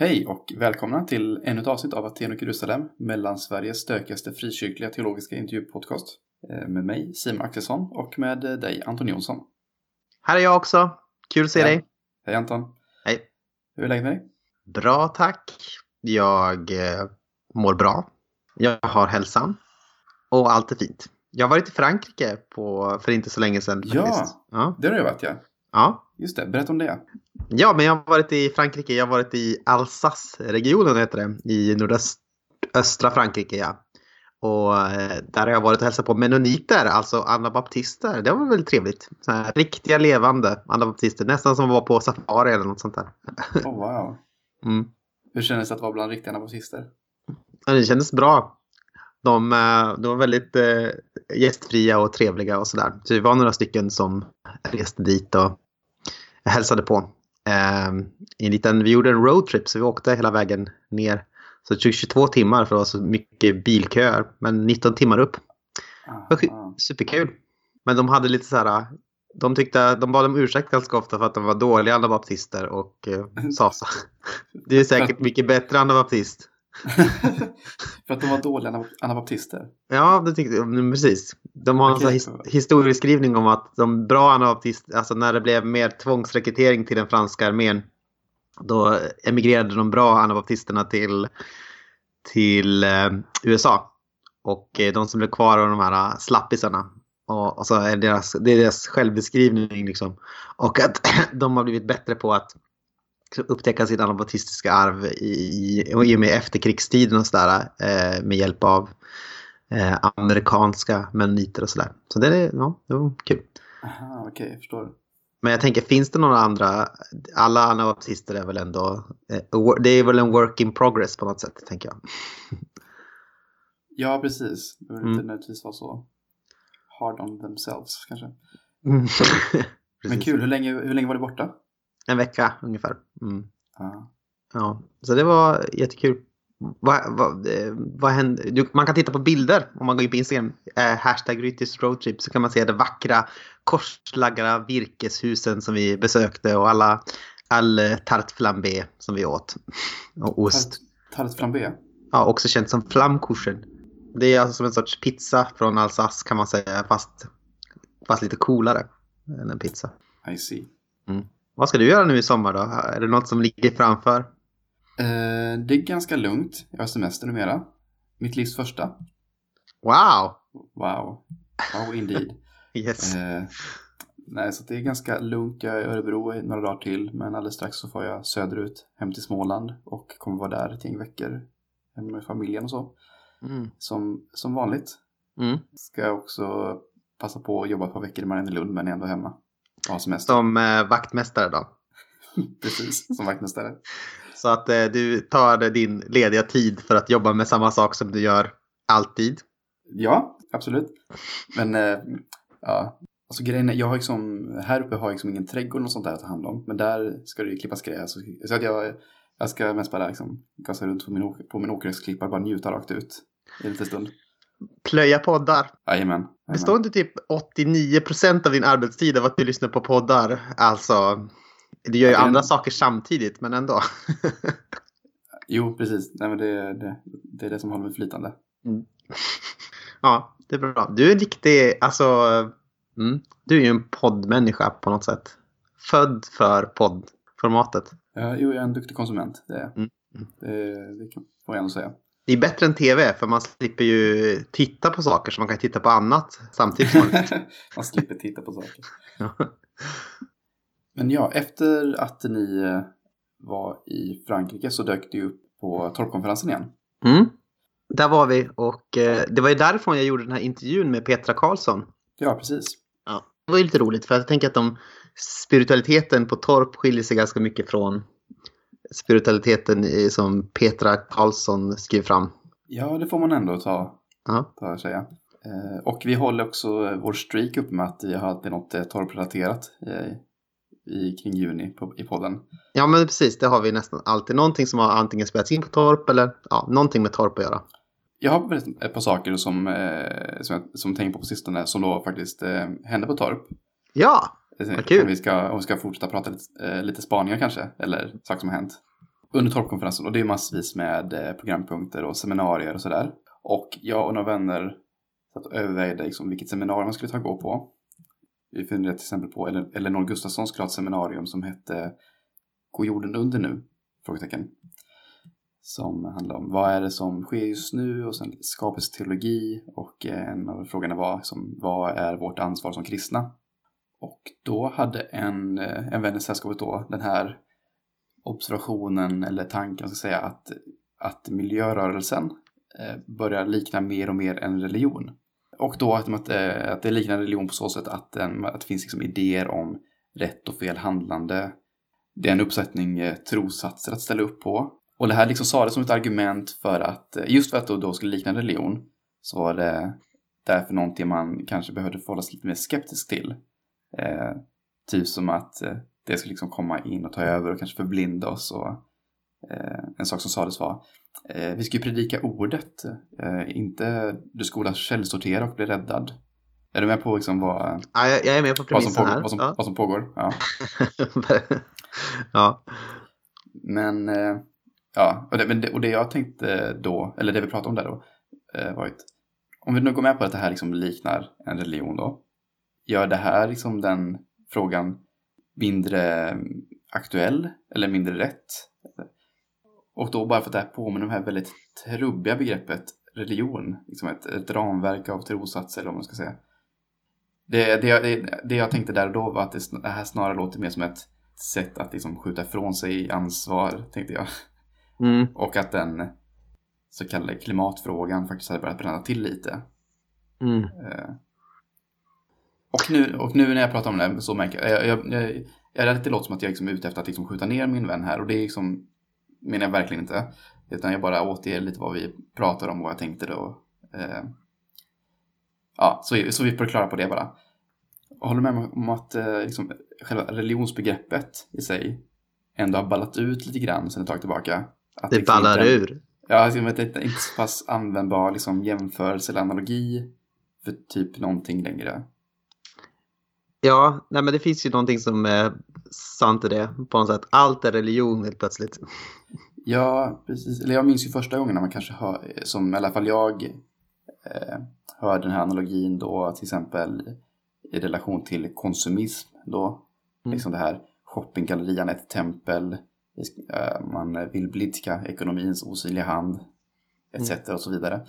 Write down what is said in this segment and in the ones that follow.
Hej och välkomna till ännu ett avsnitt av Aten och Jerusalem, mellan Sveriges stökigaste frikyrkliga teologiska intervjupodcast. Eh, Med mig Simon Axelsson och med eh, dig Anton Jonsson. Här är jag också. Kul att se Ja. dig. Hej Anton! Hej. Hur är läget med dig? Bra, tack. Jag eh, mår bra. Jag har hälsan. Och allt är fint. Jag har varit i Frankrike på, för inte så länge sedan. Ja. Ja. Det har du varit ja. Ja. Just det, berätta om det. Ja, men jag har varit i Frankrike. Jag har varit i Alsace-regionen heter det. I nordöstra Frankrike, ja. Och eh, där har jag varit och hälsat på mennoniter, alltså anabaptister. Det var väldigt trevligt. Så här, riktiga levande anabaptister. Nästan som att vara på safari eller något sånt där. Oh, wow. Mm. Hur kändes det att vara bland riktiga anabaptister? Ja, det kändes bra. De, eh, de var väldigt eh, gästfria och trevliga och sådär. Så vi var några stycken som reste dit och hälsade på. Eh, liten, vi gjorde en roadtrip så vi åkte hela vägen ner. Så det tog 22 timmar för det var så mycket bilköer. Men 19 timmar upp. Superkul. Men de hade lite så här. De tyckte, de bad om ursäkt ganska ofta för att de var dåliga anabaptister och eh, sa så. Du är säkert mycket bättre anabaptist. För att de var dåliga anab- anabaptister. Ja, det tyckte Precis. De har en Okej. sån his historieskrivning om att de bra anabaptister, alltså när det blev mer tvångsrekrytering till den franska armén, då emigrerade de bra anabaptisterna till, till eh, USA. Och eh, de som blev kvar var de här eh, slappisarna. Och, och så är deras, det är deras självbeskrivning liksom. Och att de har blivit bättre på att upptäcka sitt anabaptistiska arv i, i, och med efterkrigstiden och sådär eh, med hjälp av eh, amerikanska mennoniter och sådär. Så det är ja, det var kul. Aha, okej, jag förstår. Men jag tänker, finns det några andra? Alla anabaptister är väl ändå, eh, det är väl en work in progress på något sätt, tänker jag. Ja, precis. Det behöver inte Mm. nödvändigvis vara så hard on themselves kanske. Precis. Men kul, hur länge, hur länge var du borta? En vecka ungefär. Mm. Ja. Ja, så det var jättekul. Vad, vad, eh, vad hände? Du, man kan titta på bilder om man går in på Instagram. Eh, hashtag Ryttis roadtrip så kan man se de vackra korslagda virkeshusen som vi besökte och alla all eh, tarte flambé som vi åt. Och ost. Tart- Tart flambé. Ja, också känt som flammkuchen. Det är alltså som en sorts pizza från Alsace kan man säga fast, fast lite coolare än en pizza. I see. Vad ska du göra nu i sommar då? Är det något som ligger framför? Eh, det är ganska lugnt. Jag har semester numera. Mitt livs första. Wow! Wow. Wow indeed. Yes. Eh, nej, så det är ganska lugnt. Jag är i Örebro i några dagar till. Men alldeles strax så får jag söderut hem till Småland. Och kommer vara där ett gäng veckor. Hemma med familjen och så. Mm. Som, som vanligt. Mm. Ska jag också passa på att jobba ett par veckor i Mariannelund men är ändå hemma. Semester. Som eh, vaktmästare då. Precis, som vaktmästare. Så att eh, du tar din lediga tid för att jobba med samma sak som du gör alltid. Ja, absolut. Men eh, ja, alltså grejen är, jag har liksom, här uppe har jag liksom ingen trädgård och sånt där att ta hand om. Men där ska det ju klippas gräs. Och, så att jag, jag ska mest bara liksom gasa runt på min, på min åkerhästklippa och bara njuta rakt ut i en liten stund. Plöja poddar. Jajamän. Består inte typ 89% av din arbetstid av att du lyssnar på poddar? Alltså, du gör ju det är en- andra saker samtidigt, men ändå. Jo, precis. Nej, men det, det, det är det som håller mig flytande. ja, det är bra. Du är en riktig, alltså, mm, du är ju en poddmänniska på något sätt. Född för poddformatet. Ja, jo, jag är en duktig konsument. Det är jag. Mm, mm. Det, det kan, får jag ändå säga. Det är bättre än tv, för man slipper ju titta på saker så man kan titta på annat samtidigt som man... Man slipper titta på saker. Men ja, efter att ni eh, var i Frankrike så dök det upp på torpkonferensen igen. Mm. Där var vi och eh, det var ju därifrån jag gjorde den här intervjun med Petra Karlsson. Ja, precis. Ja. Det var ju lite roligt för jag tänker att de, spiritualiteten på Torp skiljer sig ganska mycket från spiritualiteten i, som Petra Karlsson skrev fram. Ja, det får man ändå ta, Ja. ta och säga. Eh, och vi håller också vår streak uppe med att vi har alltid något eh, torprelaterat eh, i, kring juni på, i podden. ja, men precis. Det har vi nästan alltid. Någonting som har antingen spelats in på Torp eller ja, någonting med Torp att göra. Jag har ett par saker som, som jag som tänkt på på sistone som då faktiskt eh, hände på Torp. Ja, Vad vi ska, om vi ska fortsätta prata lite, eh, lite spaningar kanske, eller saker som har hänt. under torpkonferensen och det är massvis med eh, programpunkter och seminarier och sådär. Och jag och några vänner satt och övervägde liksom vilket seminarium man skulle ta och gå på. Vi funderade till exempel på Elinor Gustafsson skulle ha ett seminarium som hette Går jorden under nu? Frågetecken. Som handlar om vad är det som sker just nu och sen skapelseteologi och en av frågorna var liksom, vad är vårt ansvar som kristna? Och då hade en, eh, en vän i sällskapet då den här observationen eller tanken, ska säga, att, att miljörörelsen eh, börjar likna mer och mer en religion. Och då att, att, att det liknar en religion på så sätt att, att det finns liksom idéer om rätt och fel handlande. Det är en uppsättning eh, trossatser att ställa upp på. Och det här liksom sades som ett argument för att, just för att det då skulle likna en religion, så var det därför någonting man kanske behövde förhålla sig lite mer skeptisk till. Eh, typ som att eh, det skulle liksom komma in och ta över och kanske förblinda oss. Och, eh, en sak som sades var eh, vi ska ju predika ordet, eh, inte du skola källsortera och bli räddad. Är du med på liksom vad, ja, jag är med på vad, som pågår, här. vad, som, Ja. vad som pågår? Ja. ja. Men, eh, ja, och det, och det jag tänkte då, eller det vi pratade om där då, var att om vi nu går med på att det här liksom liknar en religion då, gör det här liksom den frågan mindre aktuell eller mindre rätt? Och då bara för att det här påminner om det här väldigt trubbiga begreppet religion, liksom ett, ett ramverk av trossatser eller vad man ska säga. Det, det, det, det jag tänkte där och då var att det, det här snarare låter mer som ett sätt att liksom skjuta ifrån sig ansvar, tänkte jag. Mm. Och att den så kallade klimatfrågan faktiskt hade börjat bränna till lite. Mm. Och nu, och nu när jag pratar om det så märker jag, jag, jag, jag, jag är det låter som att jag liksom är ute efter att liksom skjuta ner min vän här och det är liksom, menar jag verkligen inte. Utan jag bara återger lite vad vi pratar om och vad jag tänkte då. Eh, ja, så, så vi får klara på det bara. Håller med om att eh, liksom, själva religionsbegreppet i sig ändå har ballat ut lite grann sedan ett tag tillbaka. Att Det liksom ballar inte- ur. Ja, alltså, det är inte så pass användbar liksom, jämförelse eller analogi för typ någonting längre. Ja, nej men det finns ju någonting som är sant i det på något sätt. Allt är religion helt plötsligt. Ja, precis. Eller jag minns ju första gången när man kanske hör, som i alla fall jag eh, hör den här analogin då till exempel i relation till konsumism då. Mm. Liksom det här shoppinggallerian ett tempel. eh, Man vill blidka ekonomins osynliga hand. Etc. och så vidare.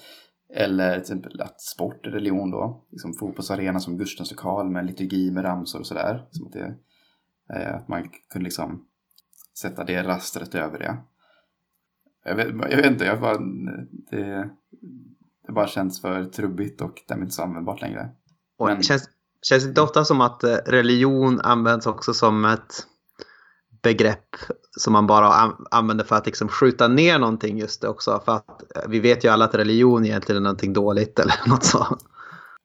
Eller till exempel att sport är religion då. Liksom fotbollsarena som gudstjänstlokal med liturgi med ramsor och sådär. Som att, det, eh, att man kunde liksom sätta det rastret över det. Jag vet, jag vet inte, jag bara, det, det bara känns för trubbigt och därmed inte så användbart längre. Men- känns, känns det inte ofta som att eh, religion används också som ett begrepp som man bara an- använder för att liksom skjuta ner någonting just det också. För att eh, vi vet ju alla att religion egentligen är någonting dåligt eller något så.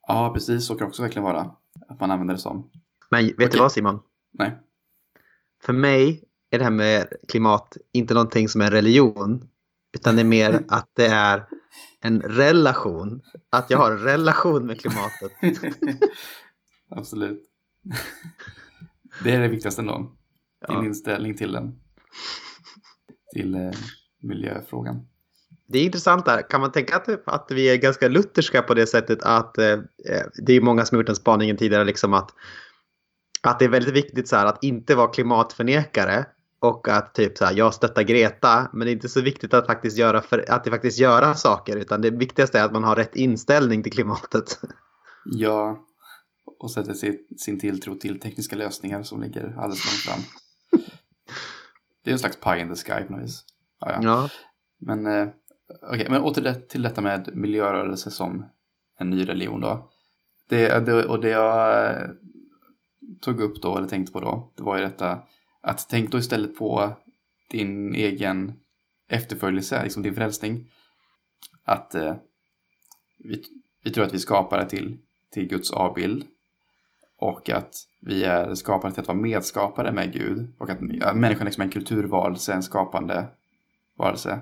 Ja, precis, så kan det också verkligen vara. Att man använder det som. Men vet Okej. du vad Simon? Nej. För mig är det här med klimat inte någonting som är religion. Utan det är mer att det är en relation. Att jag har en relation med klimatet. Absolut. det är det viktigaste ändå. Din Ja. inställning till den. Till eh, miljöfrågan. Det är intressant där. Kan man tänka att, att vi är ganska lutherska på det sättet att eh, det är många som har gjort den spaningen tidigare liksom att, att det är väldigt viktigt så här, att inte vara klimatförnekare och att typ så här, jag stöttar Greta men det är inte så viktigt att faktiskt göra, för, att det faktiskt göra saker utan det viktigaste är att man har rätt inställning till klimatet. Ja, och sätter sin, sin tilltro till tekniska lösningar som ligger alldeles långt fram. Det är en slags pie in the sky på något vis. Ja, ja. Ja. Men, eh, okej, men åter det, till detta med miljörörelse som en ny religion då. Det, det, och det jag eh, tog upp då, eller tänkte på då, det var ju detta att tänk då istället på din egen efterföljelse, liksom din frälsning. Att eh, vi, vi tror att vi skapar till, till Guds avbild. Och att vi är skapade till att vara medskapare med Gud. Och att äh, människan liksom är en kulturvarelse, en skapande varelse.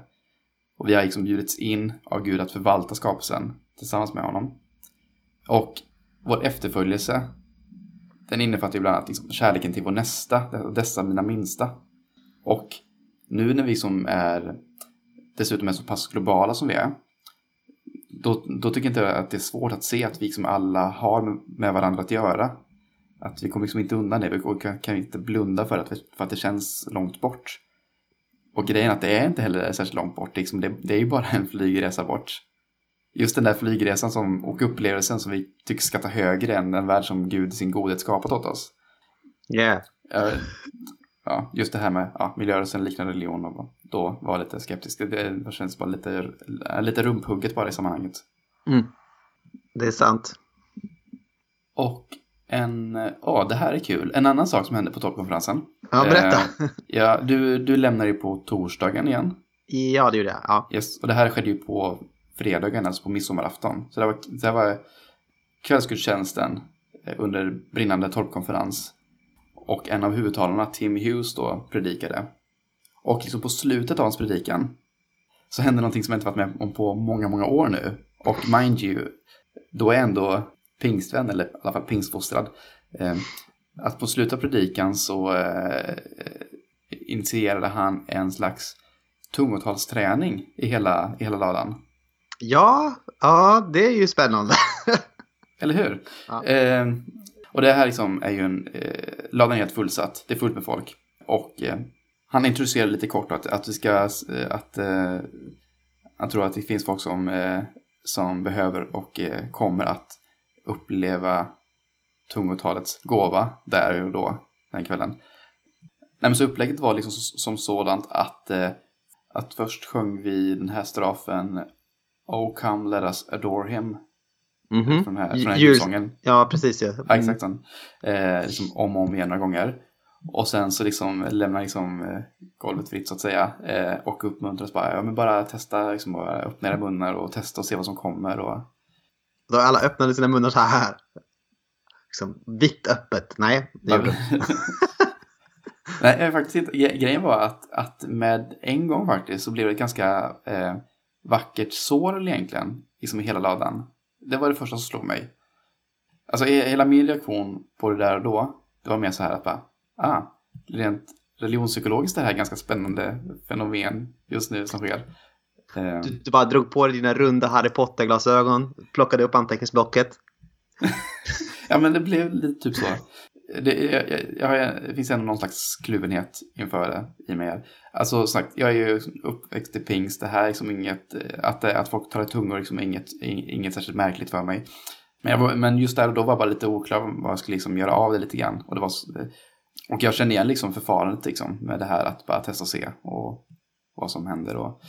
Och vi har liksom bjudits in av Gud att förvalta skapelsen tillsammans med honom. Och vår efterföljelse, den innefattar ju bland annat liksom kärleken till vår nästa, dessa mina minsta. Och nu när vi som är dessutom är så pass globala som vi är, då, då tycker inte jag att det är svårt att se att vi som alla har med varandra att göra. Att vi kommer liksom inte undan det, vi kan, kan inte blunda för att, för att det känns långt bort. Och grejen är att det är inte heller särskilt långt bort, liksom det, det är ju bara en flygresa bort. Just den där flygresan som, och upplevelsen som vi tycker ska ta högre än den värld som Gud i sin godhet skapat åt oss. Yeah. Ja, just det här med ja, miljörörelsen liknande religion och då var lite skeptisk. Det, det känns bara lite, lite rumphugget bara i sammanhanget. Mm. Det är sant. Och en, ja det här är kul. En annan sak som hände på toppkonferensen. Ja, berätta. Eh, ja, du, du lämnar ju på torsdagen igen. Ja, det gjorde jag. Ja. Yes, och det här skedde ju på fredagen, alltså på midsommarafton. Så det var, det var kvällsgudstjänsten under brinnande torpkonferens. Och en av huvudtalarna, Tim Hughes, då predikade. Och liksom på slutet av hans predikan så hände någonting som jag inte varit med om på många, många år nu. Och mind you, då är ändå pingstvän, eller i alla fall pingstfostrad. Eh, att på slutet av predikan så eh, initierade han en slags tungotalsträning i hela, i hela ladan. Ja, ja, det är ju spännande. Eller hur? Ja. Eh, och det här liksom är ju en, eh, ladan är helt fullsatt, det är fullt med folk. Och eh, han introducerar lite kort att, att vi ska, att eh, han tror att det finns folk som, som behöver och kommer att uppleva tungotalets gåva där och då, den kvällen. Nej, men så upplägget var liksom som sådant att, eh, att först sjöng vi den här strafen Oh come let us adore him. Mm -hmm. Från den här, från den här sången. Ja, precis. Ja. Mm. ja exakt. Eh, liksom om och om igen några gånger. Och sen så liksom lämnar liksom eh, golvet fritt så att säga. Eh, och uppmuntras bara, ja men bara testa, liksom bara öppna era munnar och testa och se vad som kommer. Och... Då alla öppnade sina munnar så här. Liksom vitt öppet. Nej, det gjorde Nej, faktiskt inte. Grejen var att, att med en gång faktiskt så blev det ett ganska eh, vackert sår egentligen. Liksom i hela ladan. Det var det första som slog mig. Alltså hela min reaktion på det där och då. Det var mer så här att bara, ah, rent religionspsykologiskt är det här ganska spännande fenomen just nu som sker. Eh. Du, du bara drog på dig dina runda Harry Potter-glasögon, plockade upp anteckningsblocket. ja, men det blev lite typ så. Det, jag, jag, jag, det finns ändå någon slags kluvenhet inför det i mig. Alltså sagt, jag är ju uppväxt i pingst. Det här är liksom inget, att, att folk talar tungor är liksom inget, inget särskilt märkligt för mig. Men, var, men just där och då var jag bara lite oklar vad jag skulle liksom göra av det lite grann. Och, det var, och jag kände igen liksom förfarandet liksom med det här att bara testa och se och vad som händer. Och,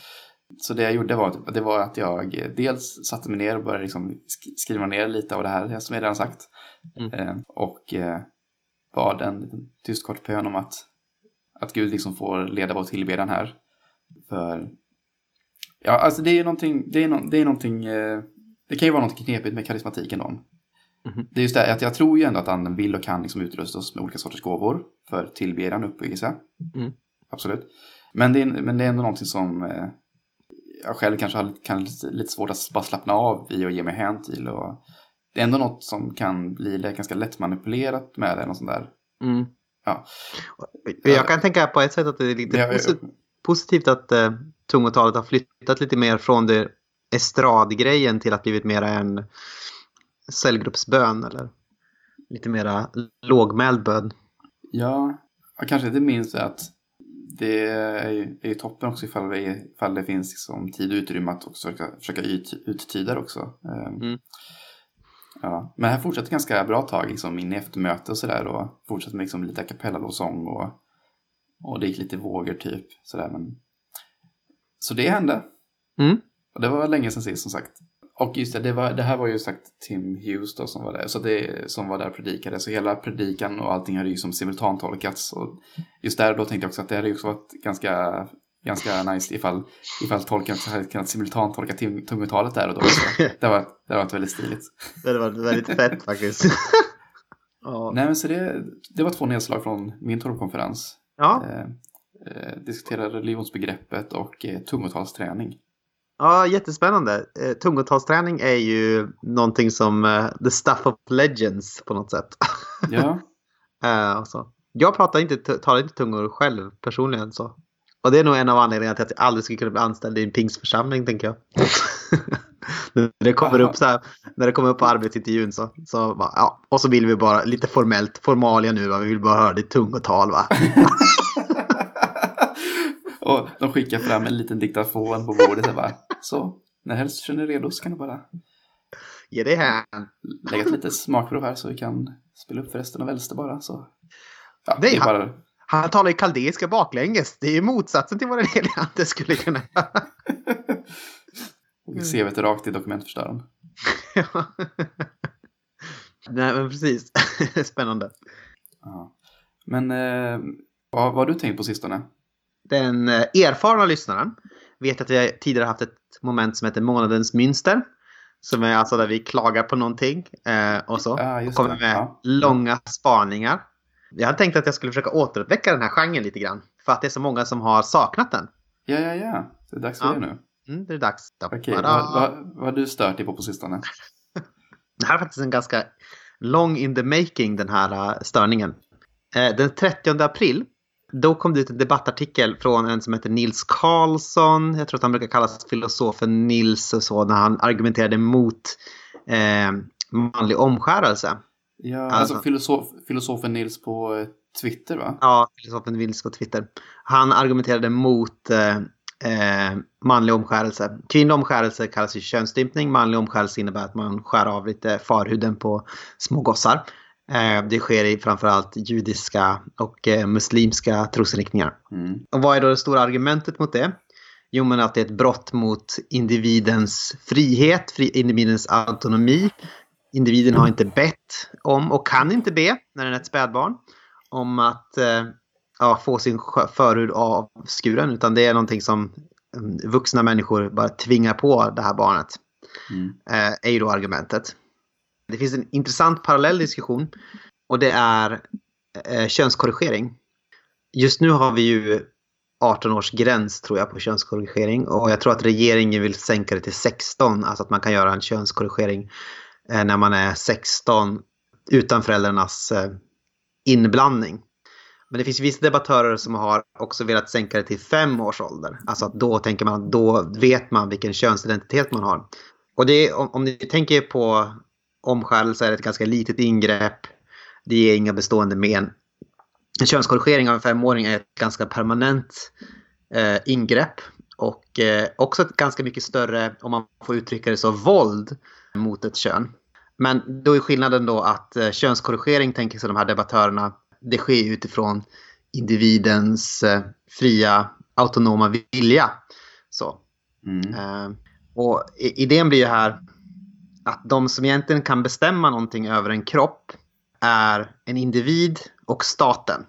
så det jag gjorde var, det var att jag dels satte mig ner och började liksom skriva ner lite av det här som jag redan sagt. Mm. Eh, och eh, bad en liten tyst kort bön om att, att Gud liksom får leda vår tillbedjan här. För, ja alltså det är någonting, det är, no, det är någonting, eh, det kan ju vara någonting knepigt med karismatiken då. Mm. Det är just det att jag tror ju ändå att anden vill och kan liksom utrusta oss med olika sorters gåvor för tillbedjan och uppbyggelse. Mm. Absolut. Men det, är, men det är ändå någonting som eh, jag själv kanske har kan lite svårt att bara slappna av i och ge mig hän till. Och det är ändå något som kan bli ganska lätt manipulerat med det. Och sånt där. Mm. Ja. Jag kan tänka på ett sätt att det är lite ja, ja, positivt att uh, tungotalet har flyttat lite mer från det estradgrejen till att blivit mer en cellgruppsbön eller lite mera lågmäld bön. Ja, jag kanske inte minns att det är ju, är ju toppen också ifall det, ifall det finns liksom tid och utrymme att också försöka, försöka ut, uttyda det också. Ehm, mm. Ja. Men här fortsatte ganska bra tag liksom, in i eftermöte och sådär och fortsatte med liksom, lite a cappella-lovsång och, och det gick lite vågor typ. Sådär, men... Så det hände. Mm. Och det var länge sedan sist som sagt. Och just det, det, var, det här var ju sagt Tim Hughes då som var där, så det, som var där och predikade. Så hela predikan och allting hade ju som simultantolkats. Och just där då tänkte jag också att det hade ju också varit ganska, ganska nice ifall, ifall tolken hade kunnat simultantolka tungotalet där och då. Så det, var, det var väldigt stiligt. Det hade varit väldigt fett faktiskt. ja. Nej men så det, det var två nedslag från min torpkonferens. Ja. Eh, eh, diskutera religionsbegreppet och eh, tungotalsträning. Ja, jättespännande. Eh, tungotalsträning är ju någonting som uh, the stuff of legends på något sätt. Ja. uh, så. Jag pratar inte, talar inte tungor själv personligen så. Och det är nog en av anledningarna till att jag aldrig skulle kunna bli anställd i en pingstförsamling, tänker jag. när, det kommer upp så här, när det kommer upp på arbetsintervjun så, så bara, ja. Och så vill vi bara lite formellt, formalia nu, va? vi vill bara höra ditt tungotal va. och de skickar fram en liten diktafon på bordet och bara, så, när helst känner redo så kan du bara Ge det här. lägga till lite smakprov här så vi kan spela upp för resten av Elster bara. Så. Ja, Nej, det är bara... Han talar ju kaldeiska baklänges. Det är ju motsatsen till vad den helige ande skulle kunna göra. Vi ser vet rakt i dokumentförstöraren. Ja. Nej, men precis. Spännande. Ja. Men eh, vad, vad har du tänkt på sistone? Den eh, erfarna lyssnaren vet att vi tidigare haft ett moment som heter månadens mönster. Som är alltså där vi klagar på någonting eh, och så. Ja, och kommer med Ja. långa spaningar. Jag hade tänkt att jag skulle försöka återuppväcka den här genren lite grann. För att det är så många som har saknat den. Ja, ja, ja. Det är dags för Ja. det nu. Mm, det är dags. Okej, vad, vad, vad har du stört dig på på sistone? Det här är faktiskt en ganska long in the making den här uh, störningen. Eh, den 30 april då kom det ut en debattartikel från en som heter Nils Karlsson. Jag tror att han brukar kallas filosofen Nils och så när han argumenterade mot eh, manlig omskärelse. Ja, Alltså- alltså filosof, filosofen Nils på eh, Twitter va? Ja, filosofen Nils på Twitter. Han argumenterade mot eh, eh, manlig omskärelse. Kvinnlig omskärelse kallas ju könsstympning. Manlig omskärelse innebär att man skär av lite farhuden på små gossar. Eh, det sker i framförallt judiska och eh, muslimska trosriktningar. Mm. Och vad är då det stora argumentet mot det? Jo, men att det är ett brott mot individens frihet, fri, individens autonomi. Individen har inte bett om och kan inte be när den är ett spädbarn om att eh, ja, få sin förhud avskuren utan det är någonting som mm, vuxna människor bara tvingar på det här barnet. Mm. Är ju då argumentet. Det finns en intressant parallell diskussion och det är eh, könskorrigering. Just nu har vi ju 18 års gräns tror jag på könskorrigering och jag tror att regeringen vill sänka det till 16, alltså att man kan göra en könskorrigering eh, när man är 16 utan föräldrarnas eh, inblandning. Men det finns vissa debattörer som har också velat sänka det till fem års ålder. Alltså att då tänker man, då vet man vilken könsidentitet man har. Och det om, om ni tänker på omskärelse är ett ganska litet ingrepp. Det ger inga bestående men. En könskorrigering av en femåring är ett ganska permanent eh, ingrepp. Och eh, också ett ganska mycket större, om man får uttrycka det så, våld mot ett kön. Men då är skillnaden då att eh, könskorrigering, tänker sig de här debattörerna, det sker utifrån individens eh, fria autonoma vilja. Så. Mm. Eh, och idén blir ju här att de som egentligen kan bestämma någonting över en kropp är en individ och staten.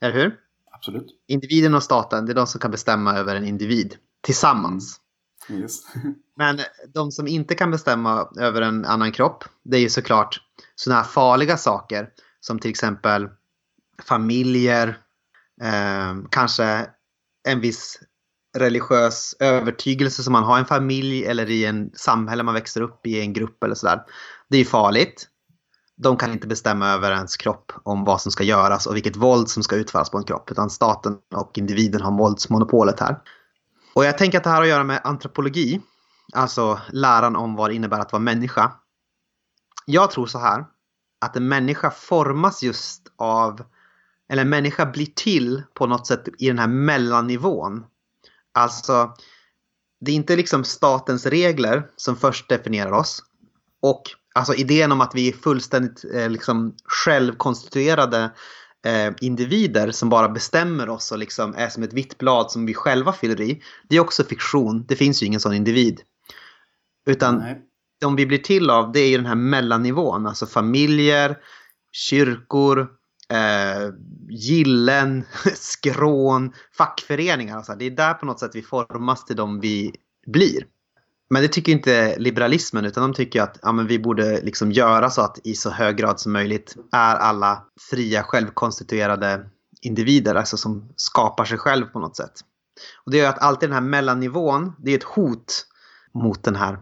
Eller hur? Absolut. Individen och staten, det är de som kan bestämma över en individ tillsammans. Yes. Men de som inte kan bestämma över en annan kropp, det är ju såklart sådana här farliga saker som till exempel familjer, eh, kanske en viss religiös övertygelse som man har i en familj eller i en samhälle man växer upp i, en grupp eller sådär. Det är farligt. De kan inte bestämma över ens kropp om vad som ska göras och vilket våld som ska utföras på en kropp. Utan staten och individen har våldsmonopolet här. Och jag tänker att det här har att göra med antropologi. Alltså läran om vad det innebär att vara människa. Jag tror så här. Att en människa formas just av, eller en människa blir till på något sätt i den här mellannivån. Alltså, det är inte liksom statens regler som först definierar oss. Och alltså idén om att vi är fullständigt eh, liksom självkonstituerade eh, individer som bara bestämmer oss och liksom är som ett vitt blad som vi själva fyller i. Det är också fiktion. Det finns ju ingen sån individ. Utan Nej. de vi blir till av det är ju den här mellannivån. Alltså familjer, kyrkor, eh, gillen, skrån, fackföreningar. Alltså det är där på något sätt vi formas till de vi blir. Men det tycker inte liberalismen utan de tycker att ja, vi borde liksom göra så att i så hög grad som möjligt är alla fria självkonstituerade individer, alltså som skapar sig själv på något sätt. Och det gör att alltid den här mellannivån, det är ett hot mot den här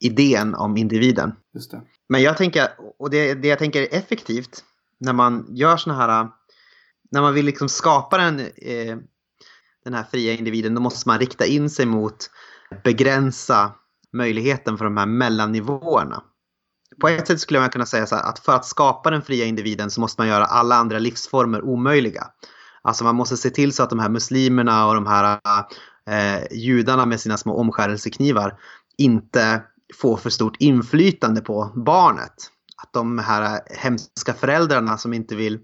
idén om individen. Men jag tänker, och det, det jag tänker är effektivt när man gör såna här, när man vill liksom skapa den, eh, den här fria individen, då måste man rikta in sig mot begränsa möjligheten för de här mellannivåerna. På ett sätt skulle man kunna säga så här, att för att skapa den fria individen så måste man göra alla andra livsformer omöjliga. Alltså man måste se till så att de här muslimerna och de här eh, judarna med sina små omskärelseknivar inte får för stort inflytande på barnet. Att de här hemska föräldrarna som inte vill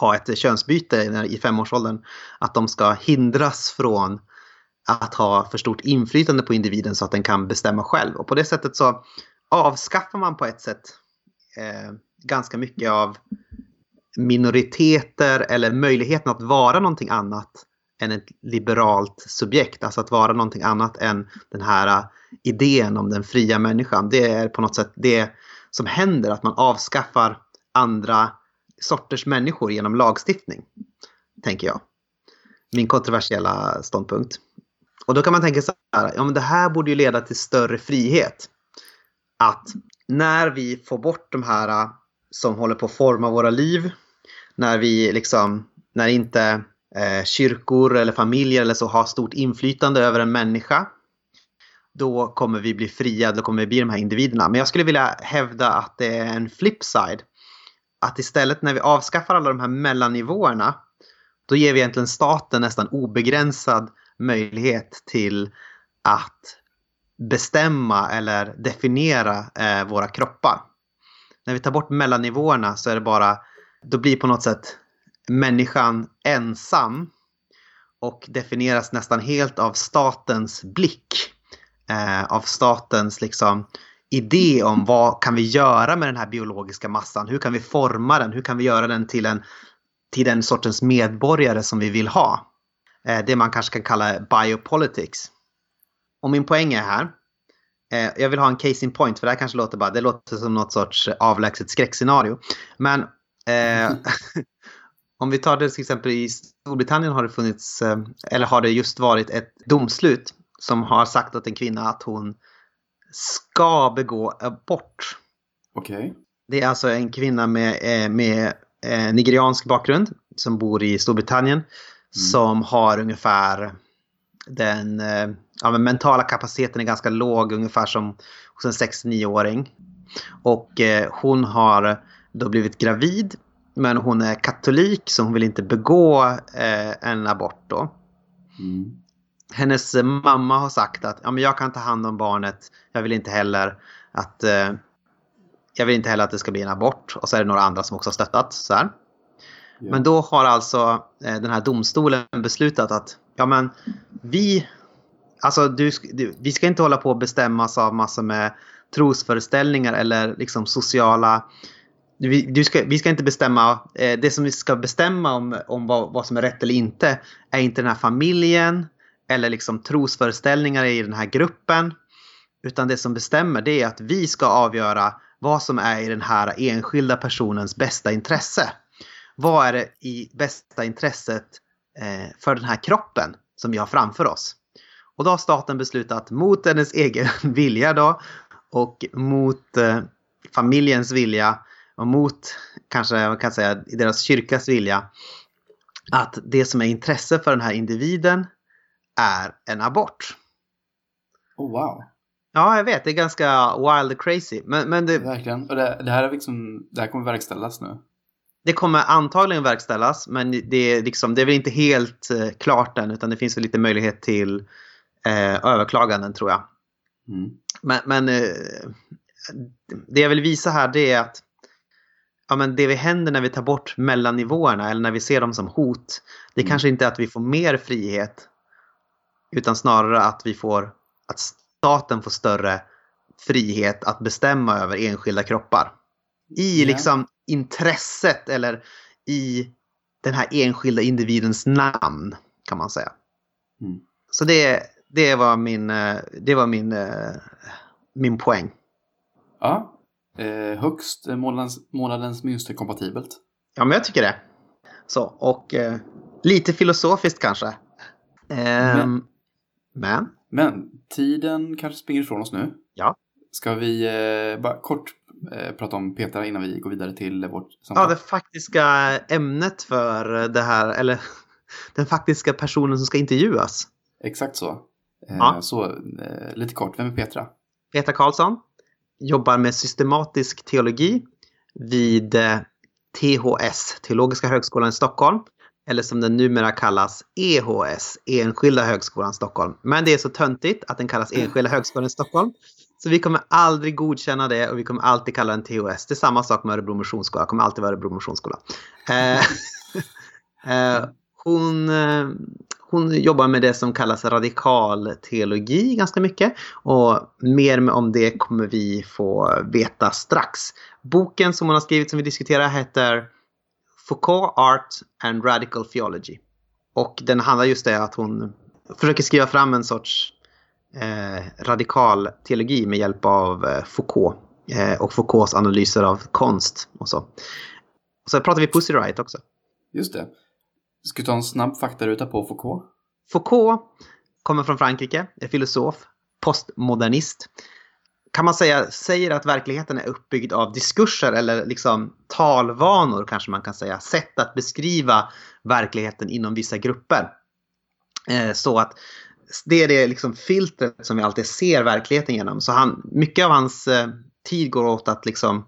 ha ett könsbyte i femårsåldern, att de ska hindras från att ha för stort inflytande på individen så att den kan bestämma själv. Och på det sättet så avskaffar man på ett sätt eh, ganska mycket av minoriteter eller möjligheten att vara någonting annat än ett liberalt subjekt. Alltså att vara någonting annat än den här eh, idén om den fria människan. Det är på något sätt det som händer, att man avskaffar andra sorters människor genom lagstiftning. Tänker jag. Min kontroversiella ståndpunkt. Och då kan man tänka så här, ja men det här borde ju leda till större frihet. Att när vi får bort de här som håller på att forma våra liv, när vi liksom, när inte eh, kyrkor eller familjer eller så har stort inflytande över en människa, då kommer vi bli fria, då kommer vi bli de här individerna. Men jag skulle vilja hävda att det är en flipside. Att istället när vi avskaffar alla de här mellannivåerna, då ger vi egentligen staten nästan obegränsad möjlighet till att bestämma eller definiera eh, våra kroppar. När vi tar bort mellannivåerna så är det bara, då blir på något sätt människan ensam och definieras nästan helt av statens blick. Eh, av statens liksom idé om vad kan vi göra med den här biologiska massan? Hur kan vi forma den? Hur kan vi göra den till en till den sortens medborgare som vi vill ha? Eh, det man kanske kan kalla biopolitics. Och min poäng är här, eh, jag vill ha en case in point för det här kanske låter bara, det låter som något sorts avlägset skräckscenario. Men eh, om vi tar det till exempel i Storbritannien har det funnits, eh, eller har det just varit ett domslut som har sagt åt en kvinna att hon ska begå abort. Okej. Okay. Det är alltså en kvinna med, med nigeriansk bakgrund som bor i Storbritannien Mm. som har ungefär den eh, ja, men mentala kapaciteten är ganska låg, ungefär som hos en 69-åring. Och eh, hon har då blivit gravid, men hon är katolik så hon vill inte begå eh, en abort då. Mm. Hennes mamma har sagt att ja, men jag kan ta hand om barnet, jag vill inte heller att eh, jag vill inte heller att det ska bli en abort. Och så är det några andra som också har stöttat. Så här. Men då har alltså eh, den här domstolen beslutat att ja men vi Alltså du, du, vi ska inte hålla på och bestämmas av massor med trosföreställningar eller liksom sociala vi, ska, vi ska inte bestämma, eh, det som vi ska bestämma om, om vad, vad, som är rätt eller inte är inte den här familjen eller liksom trosföreställningar i den här gruppen. Utan det som bestämmer det är att vi ska avgöra vad som är i den här enskilda personens bästa intresse vad är det i bästa intresset eh, för den här kroppen som vi har framför oss? Och då har staten beslutat mot hennes egen vilja då och mot eh, familjens vilja och mot kanske man kan säga deras kyrkas vilja att det som är intresse för den här individen är en abort. Oh, wow. Ja, jag vet. Det är ganska wild och crazy. Men, men det... Verkligen. Och det, det här är liksom, det här kommer verkställas nu det kommer antagligen verkställas men det är, liksom, det är väl inte helt eh, klart än utan det finns väl lite möjlighet till eh, överklaganden tror jag. Mm. Men, men eh, det jag vill visa här det är att ja, men det vi händer när vi tar bort mellannivåerna eller när vi ser dem som hot. Det är mm. kanske inte är att vi får mer frihet utan snarare att vi får att staten får större frihet att bestämma över enskilda kroppar. I liksom intresset eller i den här enskilda individens namn kan man säga. Mm. Så det, det var min, eh, det var min, eh, min poäng. Ja, eh, högst månadens, månadens mönster kompatibelt. Ja, men jag tycker det. Så, och eh, lite filosofiskt kanske. Eh, men, men? Men tiden kanske springer ifrån oss nu. Ja. Ska vi eh, bara kort eh, prata om Petra innan vi går vidare till vårt samtal? Ja, det faktiska ämnet för det här, eller den faktiska personen som ska intervjuas. Exakt så. Eh, Ja. Så eh, lite kort, vem är Petra? Petra Karlsson jobbar med systematisk teologi vid eh, THS, Teologiska högskolan i Stockholm. Eller som den numera kallas EHS, Enskilda högskolan Stockholm. Men det är så töntigt att den kallas Enskilda högskolan Stockholm. Så vi kommer aldrig godkänna det och vi kommer alltid kalla den THS. Det är samma sak med Örebro Missionsskola, kommer alltid vara Örebro Missionsskola. Eh, eh, hon, eh, hon jobbar med det som kallas radikal teologi ganska mycket. Och mer om det kommer vi få veta strax. Boken som hon har skrivit som vi diskuterar heter Foucault, Art and Radical Theology. Och den handlar just det att hon försöker skriva fram en sorts eh, radikal teologi med hjälp av eh, Foucault. Eh, och Foucaults analyser av konst och så. Så pratar vi Pussy Riot också. Just det. Ska vi ta en snabb faktaruta på Foucault? Foucault kommer från Frankrike, är filosof, postmodernist. Kan man säga, säger att verkligheten är uppbyggd av diskurser eller liksom talvanor kanske man kan säga. Sätt att beskriva verkligheten inom vissa grupper. Eh, så att det är det liksom filtret som vi alltid ser verkligheten genom. Så han, mycket av hans eh, tid går åt att liksom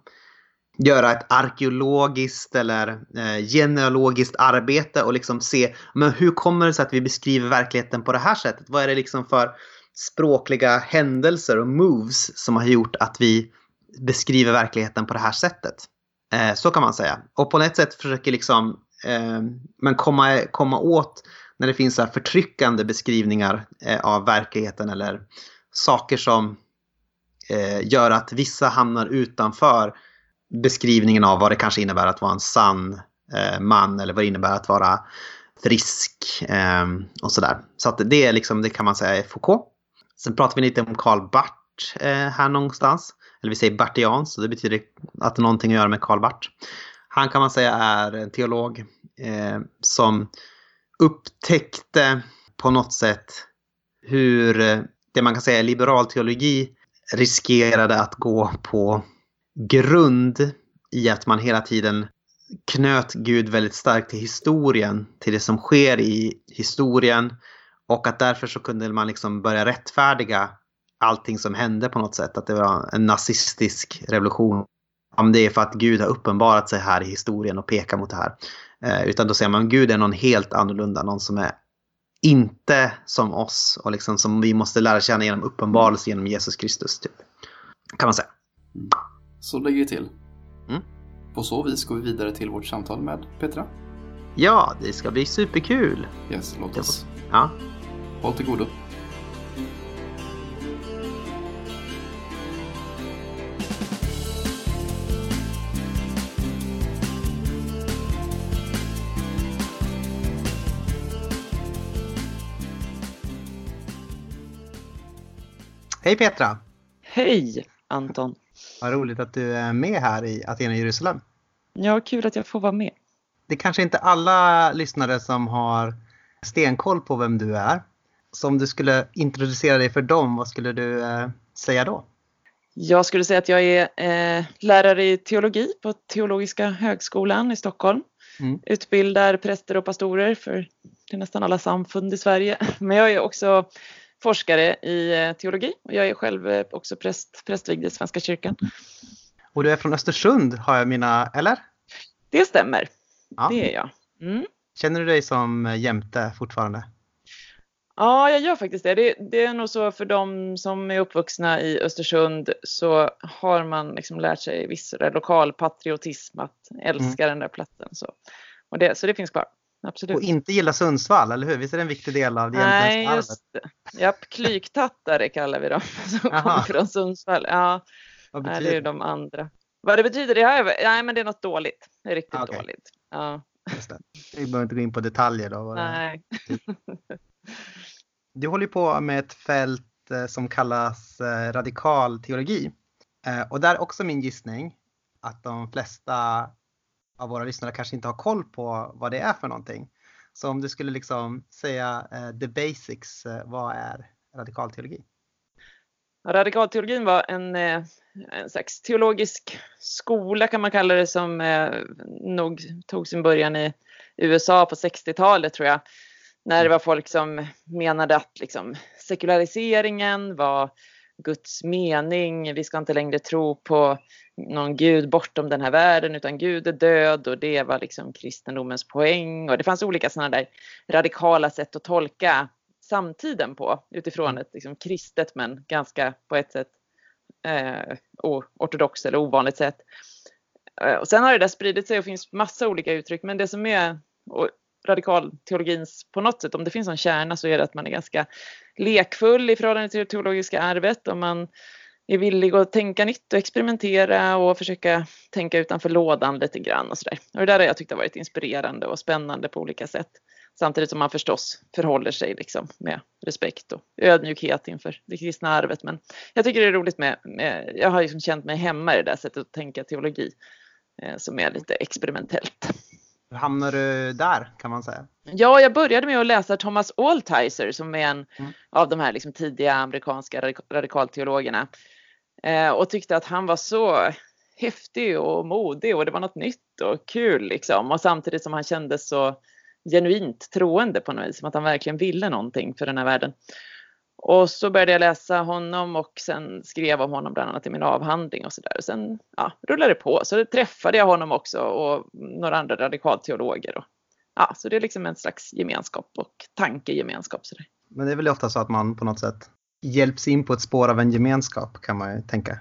göra ett arkeologiskt eller eh, genealogiskt arbete och liksom se men hur kommer det sig att vi beskriver verkligheten på det här sättet? Vad är det liksom för språkliga händelser och moves som har gjort att vi beskriver verkligheten på det här sättet? Eh, så kan man säga. Och på ett sätt försöker liksom eh, man komma, komma åt när det finns så här förtryckande beskrivningar eh, av verkligheten eller saker som eh, gör att vissa hamnar utanför beskrivningen av vad det kanske innebär att vara en sann eh, man eller vad det innebär att vara frisk eh, och sådär. Så att det är liksom, det kan man säga är Foucault. Sen pratar vi lite om Karl Barth eh, här någonstans. Eller vi säger Barthian, så det betyder att det har någonting att göra med Karl Barth. Han kan man säga är en teolog eh, som upptäckte på något sätt hur eh, det man kan säga liberal teologi riskerade att gå på grund i att man hela tiden knöt Gud väldigt starkt till historien, till det som sker i historien och att därför så kunde man liksom börja rättfärdiga allting som hände på något sätt. Att det var en nazistisk revolution. Om det är för att Gud har uppenbarat sig här i historien och pekar mot det här. Eh, utan då säger man Gud är någon helt annorlunda, någon som är inte som oss och liksom som vi måste lära känna genom uppenbarelse genom Jesus Kristus. Typ. Kan man säga. Så lägger vi till. Mm. På så vis går vi vidare till vårt samtal med Petra. Ja, det ska bli superkul. Yes, låt oss. Ja. Håll till godo. Hej Petra! Hej Anton! Vad roligt att du är med här i Aten och Jerusalem. Ja, kul att jag får vara med. Det är kanske inte alla lyssnare som har stenkoll på vem du är. Så om du skulle introducera dig för dem, vad skulle du eh, säga då? Jag skulle säga att jag är eh, lärare i teologi på Teologiska högskolan i Stockholm. Mm. Utbildar präster och pastorer för till nästan alla samfund i Sverige. Men jag är också forskare i eh, teologi och jag är själv eh, också präst, prästvigd i Svenska kyrkan. Och du är från Östersund har jag mina, eller? Det stämmer, Ja. det är jag. Mm. Känner du dig som jämte fortfarande? Ja, jag gör faktiskt det. det. Det är nog så för de som är uppvuxna i Östersund så har man liksom lärt sig viss lokal patriotism att älska den där platsen. Så, och det, så det finns kvar, absolut. Och inte gilla Sundsvall, eller hur? Visst är det en viktig del av Nej, jämtlandsarvet? just det. Japp, klyktattare kallar vi dem som Jaha. kommer från Sundsvall. Ja, Vad nej, betyder det är de andra. Vad det betyder, det jag, nej men det är något dåligt. Det är riktigt Okej. dåligt. Ja, det. Vi behöver inte gå in på detaljer då. nej. Du håller på med ett fält eh, som kallas eh, radikal teologi. Eh, Och där är också min gissning att de flesta av våra lyssnare kanske inte har koll på vad det är för någonting. Så om du skulle liksom säga the basics, vad är radikal teologi? Ja, Radikalteologin var en, en slags teologisk skola kan man kalla det som eh, nog tog sin början i USA på 60-talet tror jag. När det var folk som menade att liksom, sekulariseringen var Guds mening. Vi ska inte längre tro på någon gud bortom den här världen utan Gud är död och det var liksom kristendomens poäng. Och det fanns olika sådana där radikala sätt att tolka samtiden på utifrån ett liksom, kristet men ganska på ett sätt eh, ortodox eller ovanligt sätt. Eh, och sen har det där spridit sig och finns massa olika uttryck men det som är radikalteologins på något sätt, om det finns en kärna så är det att man är ganska lekfull i förhållande till det teologiska arvet och man är villig att tänka nytt och experimentera och försöka tänka utanför lådan lite grann och sådär. Och det där har jag tyckt har varit inspirerande och spännande på olika sätt. Samtidigt som man förstås förhåller sig liksom med respekt och ödmjukhet inför det kristna arvet. Men jag tycker det är roligt med, med jag har liksom känt mig hemma i det där sättet att tänka teologi eh, som är lite experimentellt. Hur hamnade du där kan man säga? Ja, jag började med att läsa Thomas Altizer som är en mm. av de här liksom tidiga amerikanska radik radikalteologerna eh, och tyckte att han var så häftig och modig och det var något nytt och kul liksom och samtidigt som han kändes så genuint troende på något vis, som att han verkligen ville någonting för den här världen. Och så började jag läsa honom och sen skrev om honom bland annat i min avhandling och sådär. Sen ja, rullade det på. Så träffade jag honom också och några andra radikalteologer. Och, ja, så det är liksom en slags gemenskap och tankegemenskap. Sådär. Men det är väl ofta så att man på något sätt hjälps in på ett spår av en gemenskap kan man ju tänka.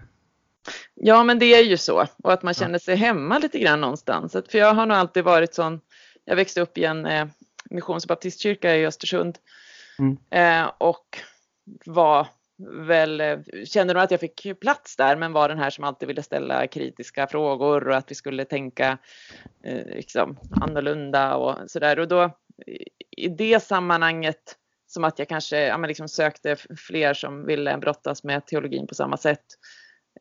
Ja, men det är ju så. Och att man känner sig hemma lite grann någonstans. För jag har nog alltid varit sån. Jag växte upp i en eh, missions och baptistkyrka i Östersund. Mm. Eh, och var väl, kände nog att jag fick plats där men var den här som alltid ville ställa kritiska frågor och att vi skulle tänka eh, liksom, annorlunda och sådär. Och då i det sammanhanget som att jag kanske ja, liksom sökte fler som ville brottas med teologin på samma sätt.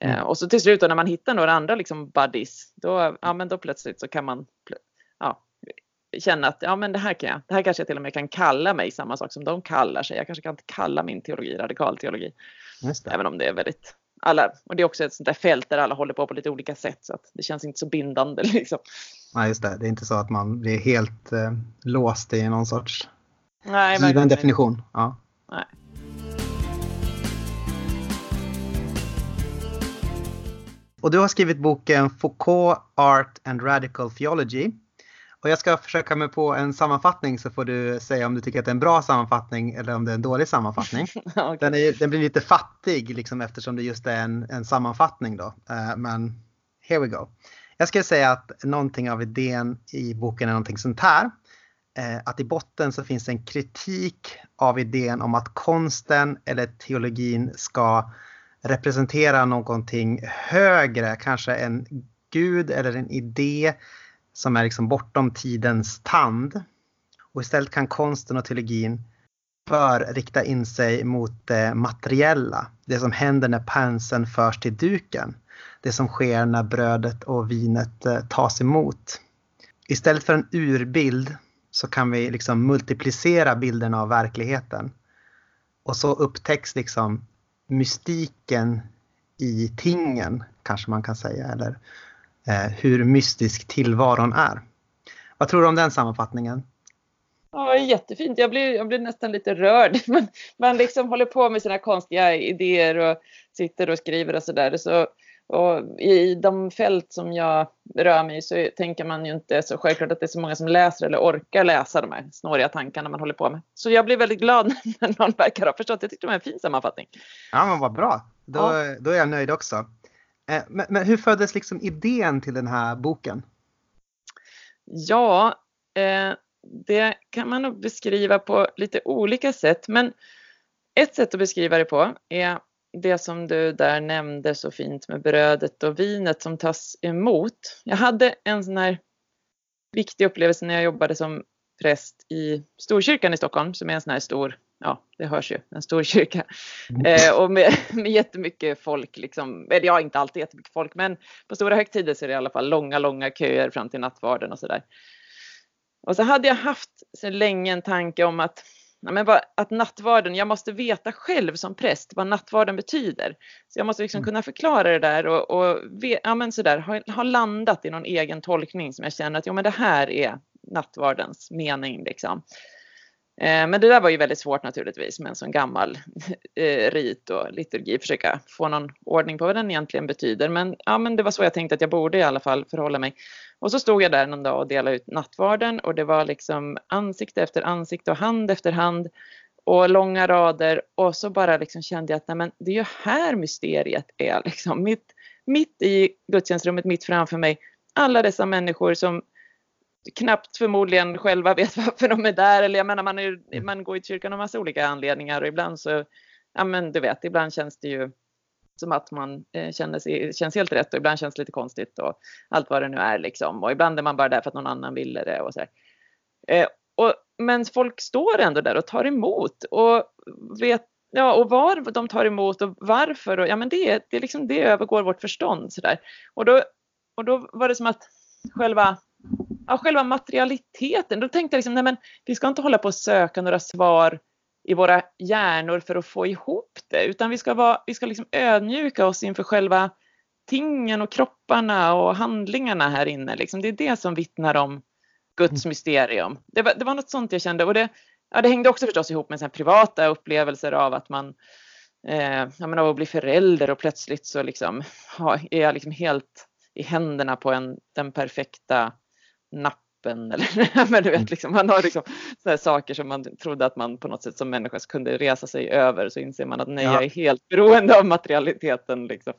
Eh, mm. och så till slut då, när man hittar några andra liksom buddies, då, ja, men då plötsligt så kan man känna att ja, men det här kan jag, det här kanske jag till och med kan kalla mig samma sak som de kallar sig. Jag kanske kan kalla min teologi radikal teologi. Även om det är väldigt alla, och det är också ett sånt där fält där alla håller på på lite olika sätt så att det känns inte så bindande. Liksom. Nej, just det. Det är inte så att man blir helt eh, låst i någon sorts Nej, given definition. Ja. Nej. Och du har skrivit boken Foucault, Art and Radical Theology och jag ska försöka mig på en sammanfattning så får du säga om du tycker att det är en bra sammanfattning eller om det är en dålig sammanfattning. okay. den, är, den, blir lite fattig liksom, eftersom det just är en, en sammanfattning då. Uh, men here we go. Jag skulle säga att någonting av idén i boken är någonting sånt här. Uh, att i botten så finns en kritik av idén om att konsten eller teologin ska representera någonting högre, kanske en gud eller en idé som är liksom bortom tidens tand. Och istället kan konsten och teologin bör rikta in sig mot det materiella. Det som händer när penseln förs till duken. Det som sker när brödet och vinet eh, tas emot. Istället för en urbild så kan vi liksom multiplicera bilderna av verkligheten. Och så upptäcks liksom mystiken i tingen, kanske man kan säga. Eller hur mystisk tillvaron är. Vad tror du om den sammanfattningen? Ja, jättefint. Jag blir, jag blir nästan lite rörd. Man, man liksom håller på med sina konstiga idéer och sitter och skriver och sådär. Så, och I de fält som jag rör mig så tänker man ju inte så självklart att det är så många som läser eller orkar läsa de här snåriga tankarna man håller på med. Så jag blir väldigt glad när någon verkar ha förstått. Jag tyckte det var en fin sammanfattning. Ja, men vad bra. Då, ja. då är jag nöjd också. Eh, men, men, hur föddes liksom idén till den här boken? Ja, eh, det kan man nog beskriva på lite olika sätt. Men ett sätt att beskriva det på är det som du där nämnde så fint med brödet och vinet som tas emot. Jag hade en sån här viktig upplevelse när jag jobbade som präst i Storkyrkan i Stockholm som är en sån här stor ja, det hörs ju, en stor kyrka. Mm. Eh, och med, med jättemycket folk, liksom, eller ja, inte alltid jättemycket folk, men på stora högtider så är det i alla fall långa, långa köer fram till nattvarden och sådär. Och så hade jag haft så länge en tanke om att, ja, men vad, att nattvarden, jag måste veta själv som präst vad nattvarden betyder. Så jag måste liksom mm. kunna förklara det där och, och ja, men sådär, ha, ha landat i någon egen tolkning som jag känner att jo, men det här är nattvardens mening. Liksom. Eh, men det där var ju väldigt svårt naturligtvis med en sån gammal eh, rit och liturgi, försöka få någon ordning på vad den egentligen betyder. Men, ja, men det var så jag tänkte att jag borde i alla fall förhålla mig. Och så stod jag där någon dag och delade ut nattvarden och det var liksom ansikte efter ansikte och hand efter hand och långa rader och så bara liksom kände jag att nej, men det är ju här mysteriet är liksom. Mitt, mitt i gudstjänstrummet, mitt framför mig, alla dessa människor som knappt förmodligen själva vet varför de är där. Eller jag menar, man, är, mm. man går i kyrkan av massa olika anledningar och ibland så, ja men du vet, ibland känns det ju som att man eh, känner sig, känns helt rätt och ibland känns det lite konstigt och allt vad det nu är liksom. Och ibland är man bara där för att någon annan ville det och så eh, och, men folk står ändå där och tar emot och vet Ja, och var de tar emot och varför, och, ja men det, det, liksom, det övergår vårt förstånd. Så där. Och, då, och då var det som att själva ja, själva materialiteten. Då tänkte jag liksom, nej men vi ska inte hålla på och söka några svar i våra hjärnor för att få ihop det, utan vi ska, vara, vi ska liksom ödmjuka oss inför själva tingen och kropparna och handlingarna här inne. Liksom. Det är det som vittnar om Guds mm. mysterium. Det var, det var något sånt jag kände och det, ja, det hängde också förstås ihop med så privata upplevelser av att man eh, ja, men av att bli förälder och plötsligt så liksom, ja, är jag liksom helt i händerna på en, den perfekta nappen eller men du vet, mm. liksom, man har liksom så saker som man trodde att man på något sätt som människa kunde resa sig över så inser man att nej, ja. jag är helt beroende av materialiteten. Liksom.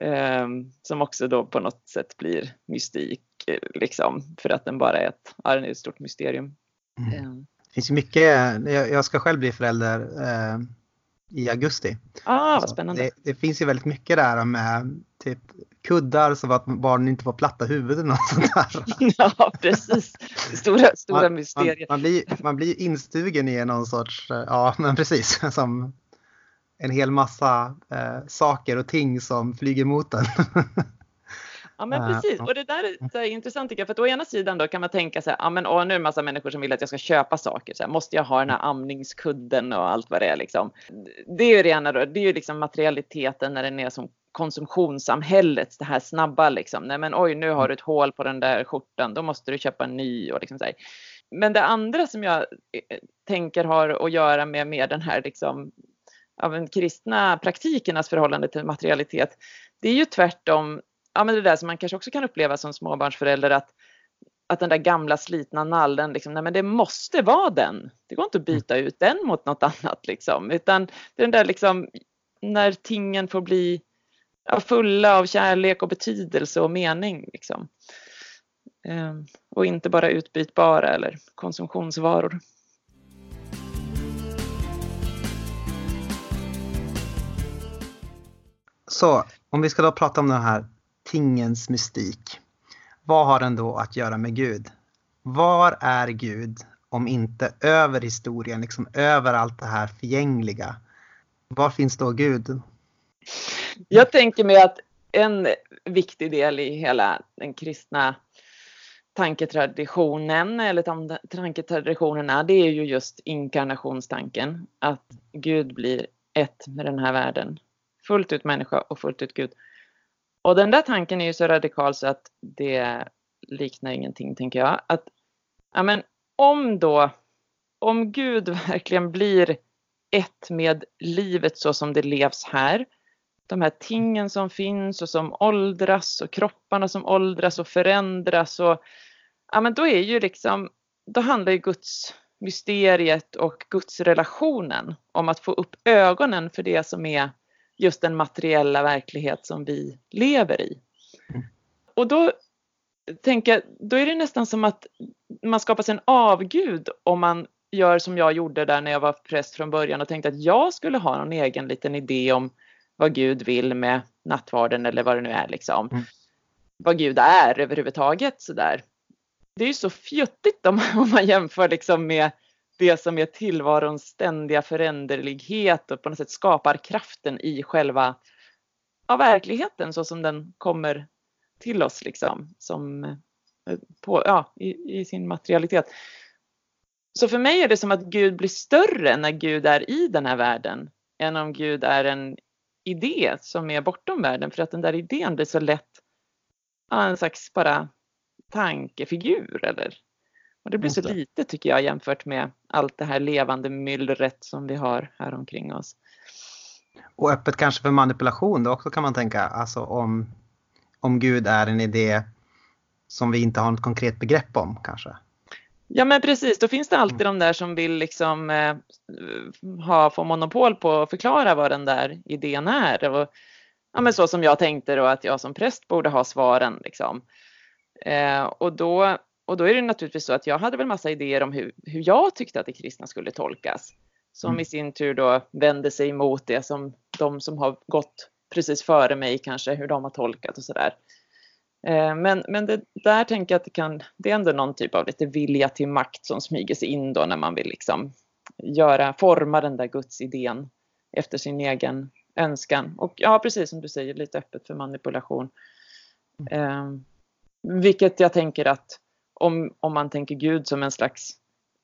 Um, som också då på något sätt blir mystik liksom, för att den bara är ett, ja, är ett stort mysterium. Mm. Det finns mycket, jag, jag ska själv bli förälder eh, i augusti. Ah, vad spännande. Det, det, finns ju väldigt mycket där med typ kuddar så att barnen inte får platta huvuden och sånt där. Ja, precis. Stora, stora man, mysterier. Man, man, blir, man blir instugen i någon sorts, ja men precis, som en hel massa eh, saker och ting som flyger mot en. Ja men precis och det där är, intressant tycker jag för att å ena sidan då kan man tänka sig ja men åh, nu är det en massa människor som vill att jag ska köpa saker så här, måste jag ha den här amningskudden och allt vad det är liksom. Det är ju det ena då, det är ju liksom materialiteten när den är som konsumtionssamhället, det här snabba liksom. Nej men oj, nu har du ett hål på den där skjortan, då måste du köpa en ny och liksom så här. Men det andra som jag eh, tänker har att göra med, med den här liksom av den kristna praktikernas förhållande till materialitet. Det är ju tvärtom, ja men det där som man kanske också kan uppleva som småbarnsförälder att att den där gamla slitna nallen, liksom, nej men det måste vara den. Det går inte att byta ut den mot något annat liksom, utan den där liksom när tingen får bli ja, fulla av kärlek och betydelse och mening. Liksom. Ehm, och inte bara utbytbara eller konsumtionsvaror. Så om vi ska då prata om den här tingens mystik. Vad har den då att göra med Gud? Var är Gud om inte över historien, liksom över allt det här förgängliga? Var finns då Gud? Jag tänker mig att en viktig del i hela den kristna tanketraditionen eller tanketraditionerna det är ju just inkarnationstanken. Att Gud blir ett med den här världen. Fullt ut människa och fullt ut Gud. Och den där tanken är ju så radikal så att det liknar ingenting tänker jag. Att, ja men om då, om Gud verkligen blir ett med livet så som det levs här de här tingen som finns och som åldras och kropparna som åldras och förändras och ja men då är ju liksom, då handlar ju Guds mysteriet och Guds relationen om att få upp ögonen för det som är just den materiella verklighet som vi lever i. Och då tänker jag, då är det nästan som att man skapar sig en avgud om man gör som jag gjorde där när jag var präst från början och tänkte att jag skulle ha någon egen liten idé om vad Gud vill med nattvarden eller vad det nu är liksom. Mm. Vad Gud är överhuvudtaget sådär. Det är ju så fjuttigt om, om man jämför liksom med det som är tillvarons ständiga föränderlighet och på något sätt skapar kraften i själva ja, verkligheten så som den kommer till oss liksom som eh, på, ja, i, i sin materialitet. Så för mig är det som att Gud blir större när Gud är i den här världen än om Gud är en idé som är bortom världen för att den där idén blir så lätt ja, en slags bara tankefigur eller och det blir så lite tycker jag jämfört med allt det här levande myllret som vi har här omkring oss. Och öppet kanske för manipulation då också kan man tänka. Alltså om, om Gud är en idé som vi inte har något konkret begrepp om kanske. Ja men precis, då finns det alltid mm. de där som vill liksom eh, ha, få monopol på att förklara vad den där idén är. Och, ja, men så som jag tänkte då att jag som präst borde ha svaren. Liksom. Eh, och, då, och då är det naturligtvis så att jag hade väl massa idéer om hur, hur jag tyckte att det kristna skulle tolkas. Som mm. i sin tur då vände sig emot det som de som har gått precis före mig kanske, hur de har tolkat och sådär. Eh, men, men det där tänker jag att det, kan, det är ändå någon typ av lite vilja till makt som smyger sig in då när man vill liksom göra, forma den där gudsidén efter sin egen önskan. Och ja, precis som du säger, lite öppet för manipulation. Eh, vilket jag tänker att om, om man tänker Gud som en slags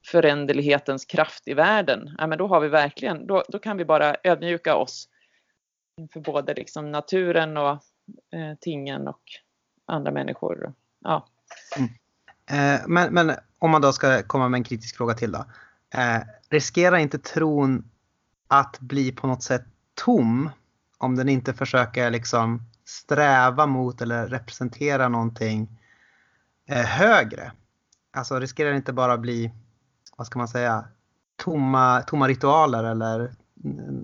föränderlighetens kraft i världen, ja, men då har vi verkligen, då, då kan vi bara ödmjuka oss inför både liksom naturen och eh, tingen och andra människor. Ja. Mm. Eh, men, men, om man då ska komma med en kritisk fråga till då. Eh, riskerar inte tron att bli på något sätt tom om den inte försöker liksom sträva mot eller representera någonting eh, högre? Alltså riskerar det inte bara bli, vad ska man säga, tomma, tomma ritualer eller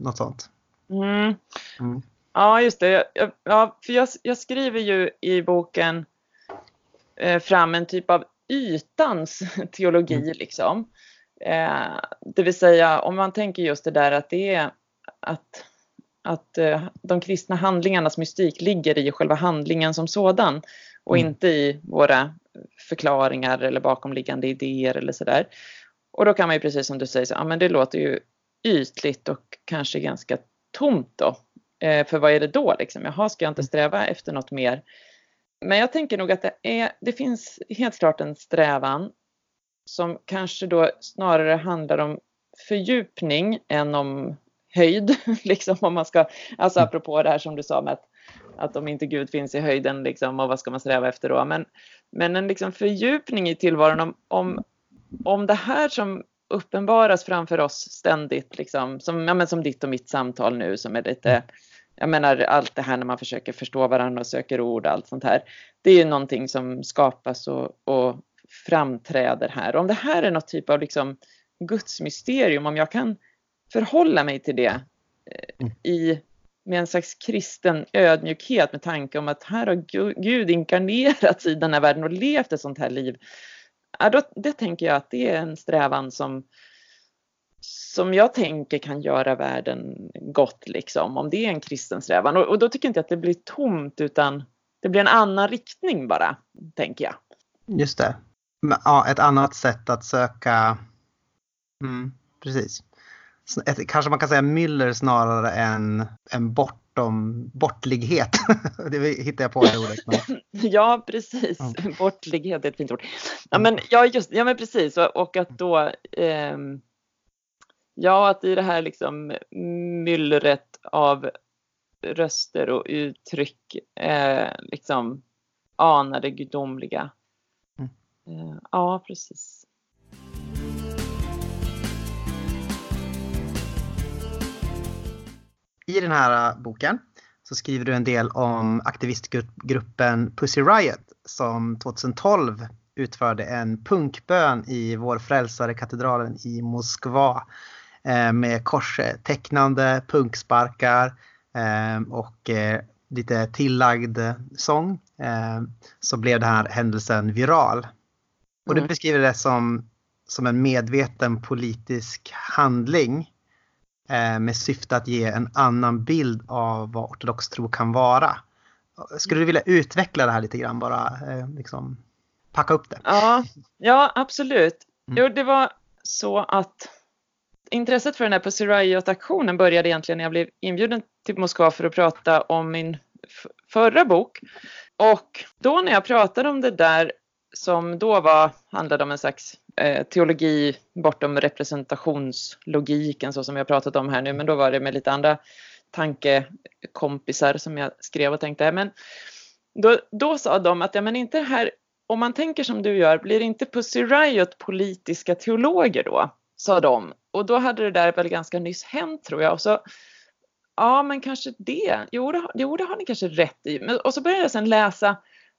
något sånt? Mm. Mm. Ja, just det. Jag, ja, för jag, jag, skriver ju i boken eh, fram en typ av ytans teologi, mm. liksom. Eh, det vill säga, om man tänker just det där att det är att, att eh, de kristna handlingarnas mystik ligger i själva handlingen som sådan och mm. inte i våra förklaringar eller bakomliggande idéer eller sådär. Och då kan man ju precis som du säger, så, ja, men det låter ju ytligt och kanske ganska tomt då. Eh, för vad är det då liksom? Jaha, ska jag inte mm. sträva efter något mer? Men jag tänker nog att det, är, det finns helt klart en strävan som kanske då snarare handlar om fördjupning än om höjd. liksom om man ska, alltså mm. apropå det här som du sa med att, att om inte Gud finns i höjden, liksom, och vad ska man sträva efter då? Men, men en liksom fördjupning i tillvaron om, om, om det här som uppenbaras framför oss ständigt, liksom, som, ja, men som ditt och mitt samtal nu som är lite mm jag menar allt det här när man försöker förstå varandra och söker ord och allt sånt här. Det är ju någonting som skapas och, och framträder här. Om det här är något typ av liksom gudsmysterium, om jag kan förhålla mig till det eh, mm. i, med en slags kristen ödmjukhet med tanke om att här har Gud inkarnerats i den här världen och levt ett sånt här liv. Ja, då, det tänker jag att det är en strävan som, som jag tänker kan göra världen gott, liksom, om det är en kristen strävan. Och, och då tycker jag inte att det blir tomt, utan det blir en annan riktning bara, tänker jag. Just det. Ja, ett annat sätt att söka... Mm, precis. Ett, kanske man kan säga myller snarare än, än bortom bortlighet. det hittar jag på det ordet. ja, precis. Mm. Bortlighet är ett fint ord. Ja, men, ja, just, ja, men precis. Och, och att då eh, Ja, att i det här liksom myllret av röster och uttryck eh, liksom ana det gudomliga. Mm. Eh, ja, precis. I den här äh, boken så skriver du en del om aktivistgruppen Pussy Riot som 2012 utförde en punkbön i vår frälsare katedralen i Moskva Eh, med korstecknande punksparkar eh, och eh, lite tillagd sång så blev den här händelsen viral. Och du mm. beskriver det som, som en medveten politisk handling med syfte att ge en annan bild av vad ortodox tro kan vara. Skulle du vilja utveckla det här lite grann bara? Liksom, packa upp det. Ja, ja absolut. Mm. Jo, det var så att intresset för den här Pussy Riot-aktionen började egentligen när jag blev inbjuden till Moskva för att prata om min förra bok. Och då när jag pratade om det där som då var, handlade om en slags eh, Eh, teologi bortom representationslogiken så som jag pratat om här nu, men då var det med lite andra tankekompisar som jag skrev och tänkte, men då, då sa de att ja, men inte här om man tänker som du gör, blir inte Pussy Riot politiska teologer då? Sa de. Och då hade det där väl ganska nyss hänt tror jag. Och så, ja, men kanske det. Jo, det, jo, det har ni kanske rätt i. Men, och så började jag sen läsa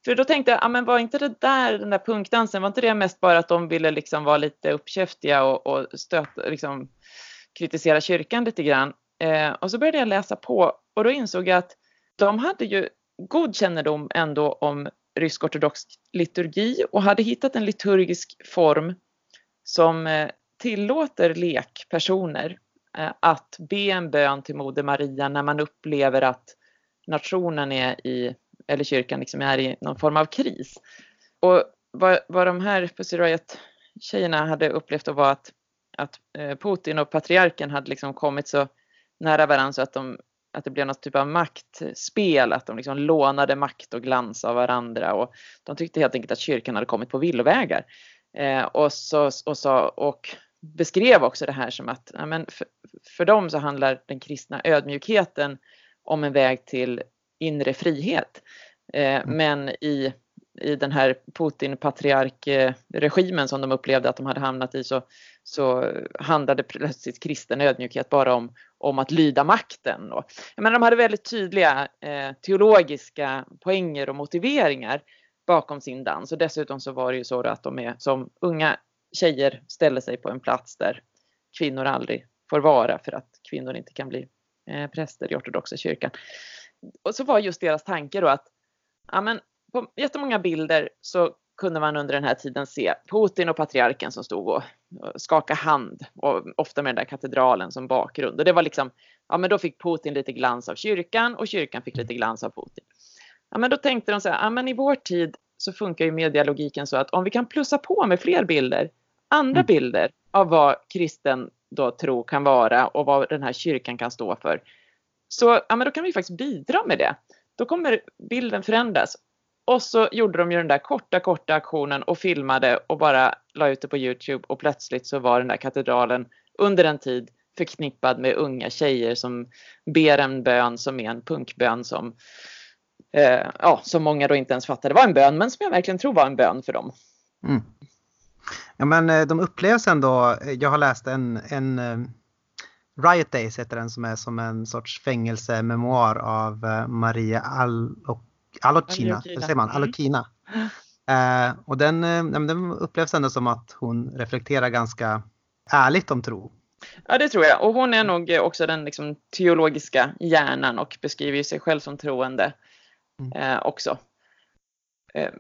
för då tänkte jag, ja men var inte det där, den där punkdansen, var inte det mest bara att de ville liksom vara lite uppkäftiga och, och stöta, liksom kritisera kyrkan lite grann? Eh, och så började jag läsa på och då insåg jag att de hade ju god kännedom ändå om rysk-ortodox liturgi och hade hittat en liturgisk form som eh, tillåter lekpersoner eh, att be en bön till Moder Maria när man upplever att nationen är i eller kyrkan liksom är i någon form av kris. Och vad, vad de här Pussy Riot-tjejerna hade upplevt var att, att eh, Putin och patriarken hade liksom kommit så nära varandra så att, de, att det blev något typ av maktspel, att de liksom lånade makt och glans av varandra och de tyckte helt enkelt att kyrkan hade kommit på villovägar. Eh, och, så, och, så, och beskrev också det här som att ja, men för, för dem så handlar den kristna ödmjukheten om en väg till inre frihet. Eh, mm. men i, i den här Putin-patriarkregimen som de upplevde att de hade hamnat i så, så handlade plötsligt kristen ödmjukhet bara om, om att lyda makten. Och, jag menar, de hade väldigt tydliga eh, teologiska poänger och motiveringar bakom sin dans och dessutom så var det ju så att de är som unga tjejer ställer sig på en plats där kvinnor aldrig får vara för att kvinnor inte kan bli eh, präster i ortodoxa kyrkan och så var just deras tanke då att ja, men på jättemånga bilder så kunde man under den här tiden se Putin och patriarken som stod och skakade hand och ofta med den där katedralen som bakgrund. Och det var liksom, ja men då fick Putin lite glans av kyrkan och kyrkan fick lite glans av Putin. Ja men då tänkte de så här, ja men i vår tid så funkar ju medialogiken så att om vi kan plussa på med fler bilder, andra mm. bilder av vad kristen då tro kan vara och vad den här kyrkan kan stå för, så ja, men då kan vi faktiskt bidra med det. Då kommer bilden förändras. Och så gjorde de ju den där korta, korta aktionen och filmade och bara la ut det på Youtube och plötsligt så var den där katedralen under en tid förknippad med unga tjejer som ber en bön som är en punkbön som, eh, ja, som många då inte ens fattade var en bön men som jag verkligen tror var en bön för dem. Mm. Ja men eh, de upplevs ändå, eh, jag har läst en, en eh, Riot Days heter den som är som en sorts fängelsememoar av eh, Maria Alokina. Eller säger man? Alokina. Mm. Eh, och den, eh, den upplevs ändå som att hon reflekterar ganska ärligt om tro. Ja, det tror jag. Och hon är nog också den liksom, teologiska hjärnan och beskriver sig själv som troende mm. eh, också. Eh,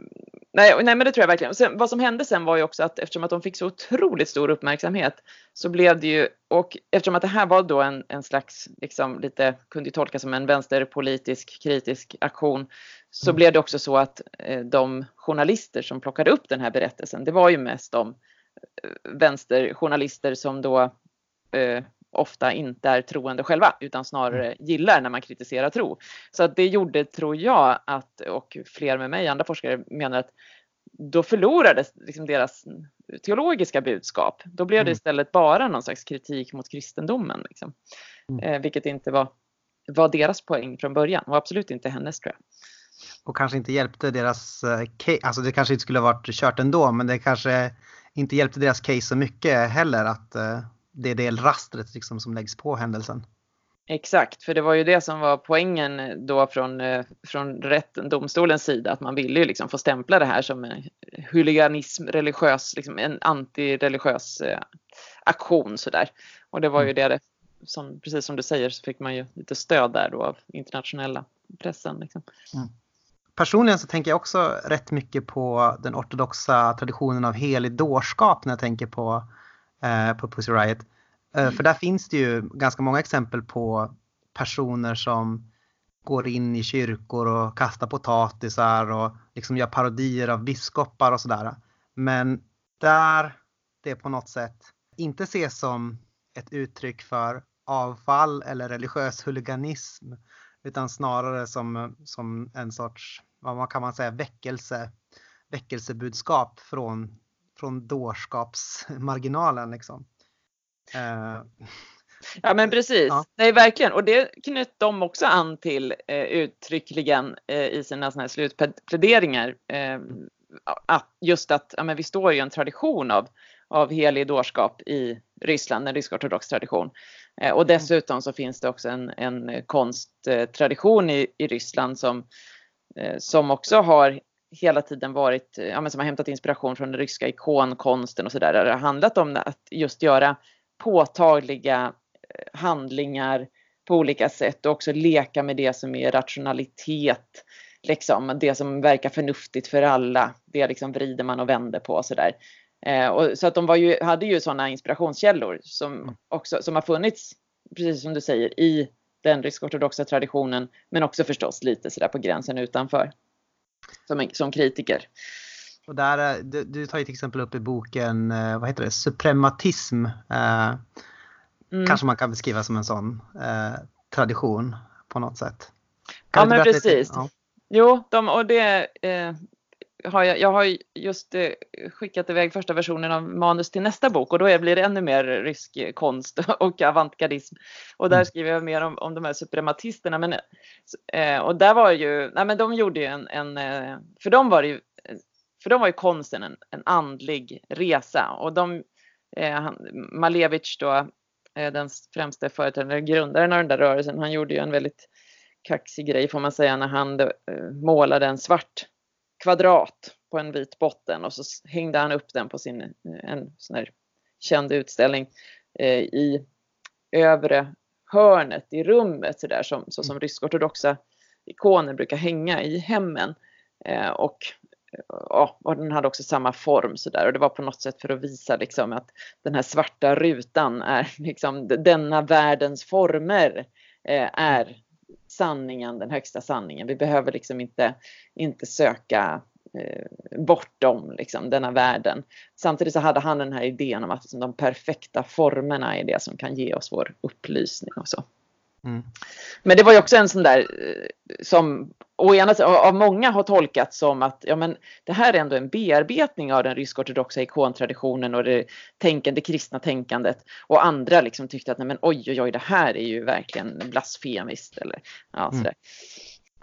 nej, nej, men det tror jag verkligen. Sen, vad som hände sen var ju också att eftersom att de fick så otroligt stor uppmärksamhet så blev det ju, och eftersom att det här var då en, en slags, liksom lite, kunde ju tolkas som en vänsterpolitisk kritisk aktion, så mm. blev det också så att eh, de journalister som plockade upp den här berättelsen, det var ju mest de eh, vänsterjournalister som då eh, ofta inte är troende själva utan snarare mm. gillar när man kritiserar tro. Så att det gjorde, tror jag, att, och fler med mig, andra forskare menar att då förlorades liksom deras teologiska budskap. Då blev det mm. istället bara någon slags kritik mot kristendomen. Liksom. Mm. Eh, vilket inte var, var deras poäng från början och absolut inte hennes tror jag. Och kanske inte hjälpte deras case, alltså det kanske inte skulle ha varit kört ändå men det kanske inte hjälpte deras case så mycket heller att eh, det är det rastret liksom som läggs på händelsen. Exakt, för det var ju det som var poängen då från, eh, från rätten, domstolens sida, att man ville ju liksom få stämpla det här som huliganism, religiös, liksom en antireligiös eh, aktion sådär. Och det var ju mm. det, som, precis som du säger, så fick man ju lite stöd där då av internationella pressen. Liksom. Mm. Personligen så tänker jag också rätt mycket på den ortodoxa traditionen av helig dårskap när jag tänker på Eh, Eh, på Pussy Riot. Mm. För där finns det ju ganska många exempel på personer som går in i kyrkor och kastar potatisar och liksom gör parodier av biskopar och sådär. Men där det på något sätt inte ses som ett uttryck för avfall eller religiös huliganism utan snarare som, som en sorts, vad kan man säga, väckelse, väckelsebudskap från från dårskapsmarginalen liksom. Uh, Ja men precis, ja. nej verkligen och det knöt de också an till eh, uttryckligen eh, i sina såna här slutpläderingar. Eh, att just att ja, men vi står i en tradition av, av helig dårskap i Ryssland, en rysk-ortodox tradition. Eh, och dessutom så finns det också en, en konsttradition i, i Ryssland som, eh, som också har hela tiden varit, ja, men som har hämtat inspiration från den ryska ikonkonsten och sådär. Det har handlat om att just göra påtagliga eh, handlingar på olika sätt och också leka med det som är rationalitet. Liksom, det som verkar förnuftigt för alla, det liksom vrider man och vänder på och sådär. Eh, och, så att de ju, hade ju sådana inspirationskällor som, också, som har funnits, precis som du säger, i den rysk-ortodoxa traditionen, men också förstås lite sådär på gränsen utanför. Som, som kritiker. Och där, eh, du, du tar ju till exempel upp i boken, eh, vad heter det, suprematism. Eh, mm. Kanske man kan beskriva som en sån eh, tradition på något sätt. Kan ja men precis. Ja. Jo, de, och det eh, har jag, jag har just eh, skickat iväg första versionen av manus till nästa bok och då blir det ännu mer rysk konst och avantgardism. Och där mm. skriver jag mer om, om de här suprematisterna. Men, eh, och där var ju, nej men de gjorde ju en, en eh, för dem var ju, för dem var ju konsten en, en andlig resa och de, eh, Malevich då, eh, den främste företrädaren, grundaren av den där rörelsen, han gjorde ju en väldigt kaxig grej får man säga när han eh, målade en svart kvadrat på en vit botten och så hängde han upp den på sin eh, en sån här känd utställning eh, i övre hörnet i rummet så där som, så som mm. rysk-ortodoxa ikoner brukar hänga i hemmen. Eh, och, ja, och den hade också samma form så där och det var på något sätt för att visa liksom att den här svarta rutan är liksom denna världens former eh, är sanningen, den högsta sanningen. Vi behöver liksom inte, inte söka eh, bortom liksom, denna världen. Samtidigt så hade han den här idén om att liksom, de perfekta formerna är det som kan ge oss vår upplysning och så. Mm. Men det var ju också en sån där eh, som å ena av många har tolkats som att ja, men det här är ändå en bearbetning av den rysk-ortodoxa ikontraditionen och det tänkande, kristna tänkandet. Och andra liksom tyckte att nej, men oj, oj, oj, det här är ju verkligen blasfemiskt. Eller, ja, mm. sådär.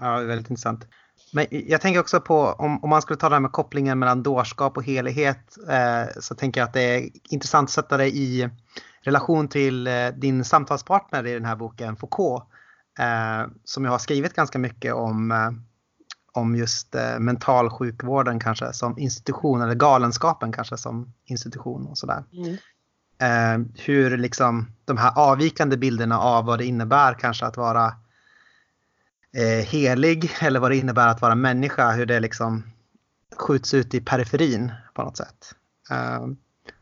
Mm. Ja, väldigt intressant. Men jag tänker också på om, om man skulle ta det här med kopplingen mellan dårskap och helighet eh, så tänker jag att det är intressant att sätta det i relation till eh, din samtalspartner i den här boken, Foucault, eh, som jag har skrivit ganska mycket om, eh, om just mentalsjukvården kanske som institution eller galenskapen kanske som institution och sådär. Mm. hur liksom de här avvikande bilderna av vad det innebär kanske att vara helig eller vad det innebär att vara människa, hur det liksom skjuts ut i periferin på något sätt. ja,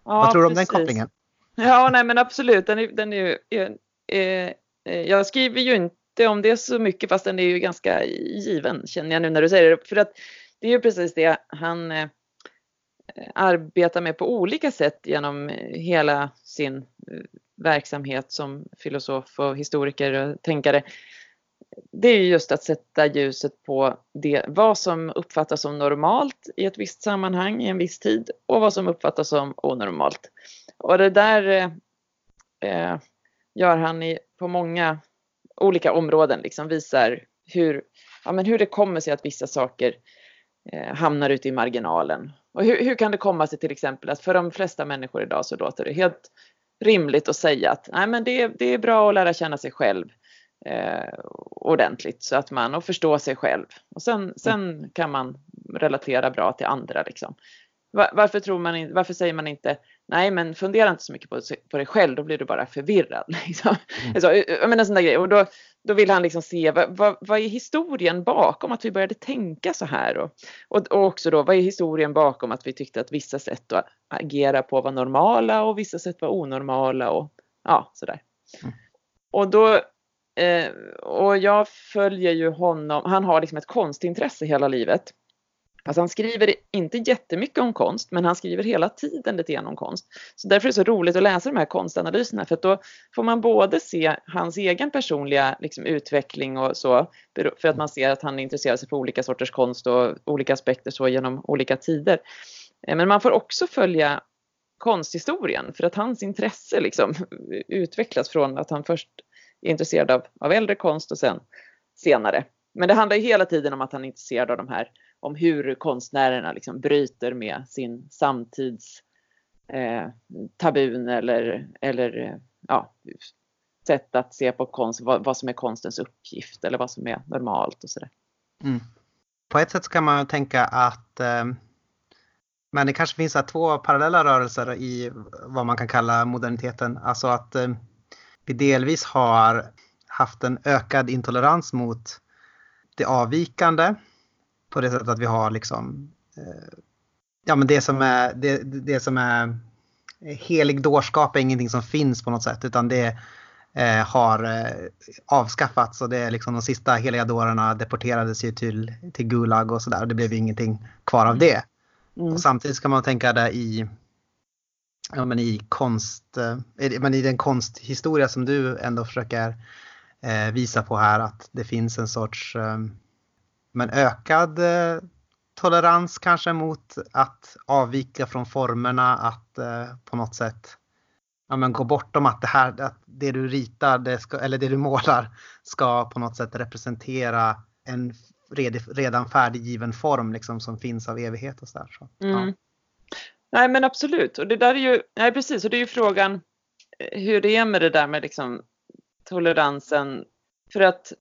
vad tror du om precis. den kopplingen? Ja, nej men absolut. Den är, den är, är, är, jag skriver ju inte om det så mycket fast den är ju ganska given känner jag nu när du säger det. För att det är ju precis det han eh, arbetar med på olika sätt genom hela sin eh, verksamhet som filosof och historiker och tänkare. Det är just att sätta ljuset på det, vad som uppfattas som normalt i ett visst sammanhang i en viss tid och vad som uppfattas som onormalt. Och det där eh, eh, gör han i, på många olika områden, liksom visar hur, ja, men hur det kommer sig att vissa saker eh, hamnar ute i marginalen. Och hur, hur, kan det komma sig till exempel att för de flesta människor idag så låter det helt rimligt att säga att Nej, men det, det är bra att lära känna sig själv eh, ordentligt så att man och förstå sig själv. Och sen, sen kan man relatera bra till andra. Liksom. Varför, tror man, varför säger man inte nej men fundera inte så mycket på, på dig själv, då blir du bara förvirrad. Liksom. Mm. Så, jag menar sån där grej. Och då, då vill han liksom se vad, vad, vad, är historien bakom att vi började tänka så här? Och, och, och, också då, vad är historien bakom att vi tyckte att vissa sätt att agera på var normala och vissa sätt var onormala och ja, sådär. Mm. Och då eh, och jag följer ju honom, han har liksom ett konstintresse hela livet. Alltså han skriver inte jättemycket om konst, men han skriver hela tiden lite grann om konst. Så därför är det så roligt att läsa de här konstanalyserna, för att då får man både se hans egen personliga liksom, utveckling och så, för att man ser att han intresserar sig för olika sorters konst och olika aspekter så genom olika tider. Eh, men man får också följa konsthistorien, för att hans intresse liksom utvecklas från att han först är intresserad av, av äldre konst och sen senare. Men det handlar ju hela tiden om att han är intresserad av de här om hur konstnärerna liksom bryter med sin samtids eh, tabun eller, eller ja, sätt att se på konst, vad, vad, som är konstens uppgift eller vad som är normalt och sådär. Mm. På ett sätt kan man tänka att eh, men det kanske finns två parallella rörelser i vad man kan kalla moderniteten. Alltså att eh, vi delvis har haft en ökad intolerans mot det avvikande på det sättet att vi har liksom eh, ja men det som är det, det som är helig dårskap är ingenting som finns på något sätt utan det eh, har eh, avskaffats och det är liksom de sista heliga dårarna deporterades ju till, till Gulag och sådär. Det blev ingenting kvar av det. Mm. Och samtidigt ska man tänka det i, ja, men i konst, eh, men i den konsthistoria som du ändå försöker eh, visa på här att det finns en sorts eh, men ökad eh, tolerans kanske mot att avvika från formerna, att eh, på något sätt ja, men gå bortom att det här, att det du ritar det ska, eller det du målar ska på något sätt representera en redan färdiggiven form liksom, som finns av evighet och sådär. Så, mm. ja. Nej men absolut och det där är ju, nej precis och det är ju frågan eh, hur det är med det där med liksom toleransen för att,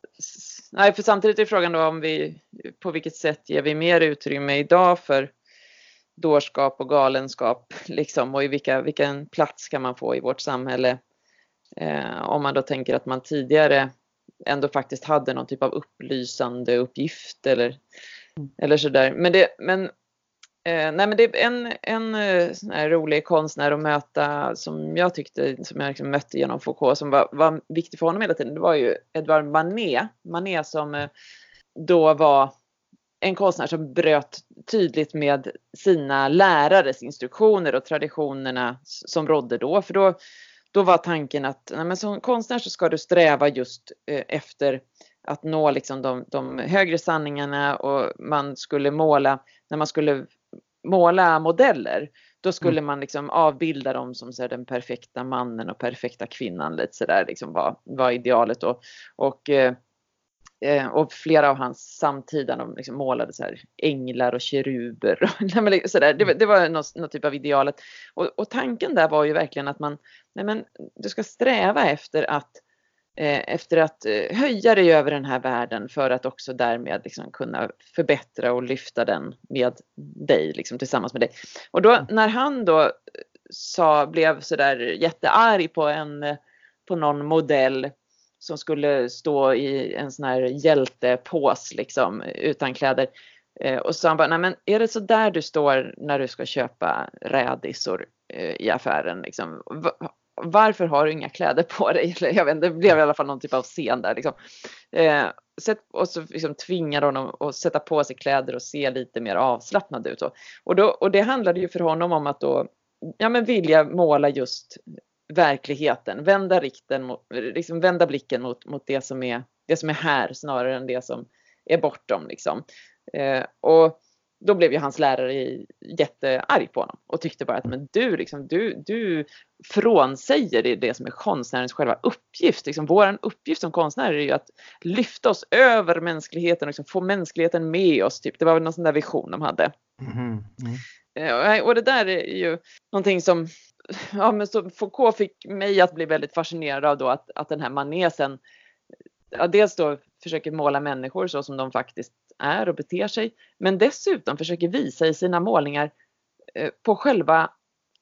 nej för samtidigt är frågan då om vi, på vilket sätt ger vi mer utrymme idag för dårskap och galenskap liksom och i vilka, vilken plats kan man få i vårt samhälle eh, om man då tänker att man tidigare ändå faktiskt hade någon typ av upplysande uppgift eller, mm. eller sådär. Men, det, men, eh, nej, men det är en, en eh, sån här rolig konstnär att möta som jag tyckte, som jag liksom mötte genom Foucault som var, var viktig för honom hela tiden. Det var ju Edouard Manet, Manet som eh, då var en konstnär som bröt tydligt med sina lärares instruktioner och traditionerna som rådde då. För då då var tanken att nej, men som konstnär så ska du sträva just eh, efter att nå liksom de, de, högre sanningarna och man skulle måla, när man skulle måla modeller, då skulle mm. man liksom avbilda dem som så här, den perfekta mannen och perfekta kvinnan lite sådär liksom var, var idealet och, och eh, Eh, och flera av hans samtida de liksom målade så här änglar och keruber. Och, så där. Det, det var någon, typ av idealet. Och, och, tanken där var ju verkligen att man, nej men, du ska sträva efter att, efter att eh, höja dig över den här världen för att också därmed liksom kunna förbättra och lyfta den med dig, liksom, tillsammans med dig. Och då när han då eh, sa, blev sådär jättearg på en på någon modell som skulle stå i en sån här hjältepås liksom utan kläder. Eh, och så sa han bara, nej men är det så där du står när du ska köpa rädisor eh, i affären? Liksom? Varför har du inga kläder på dig? jag vet inte, det blev i alla fall någon typ av scen där. Liksom. Eh, och så liksom tvingar honom att sätta på sig kläder och se lite mer avslappnad ut. Och, då, och det handlade ju för honom om att då ja, men vilja måla just verkligheten, vända, rikten, liksom vända blicken mot, mot det, som är, det som är här snarare än det som är bortom. Liksom. Eh, och då blev ju hans lärare jättearg på honom och tyckte bara att men du, liksom, du, du frånsäger det, det som är konstnärens själva uppgift. Liksom, Vår uppgift som konstnärer är ju att lyfta oss över mänskligheten och liksom, få mänskligheten med oss. Typ. Det var väl någon sån där vision de hade. Mm. Mm. Eh, och det där är ju någonting som ja, men så Foucault fick mig att bli väldigt fascinerad av då att, att den här manesen ja, dels då försöker måla människor så som de faktiskt är och beter sig, men dessutom försöker visa i sina målningar eh, på själva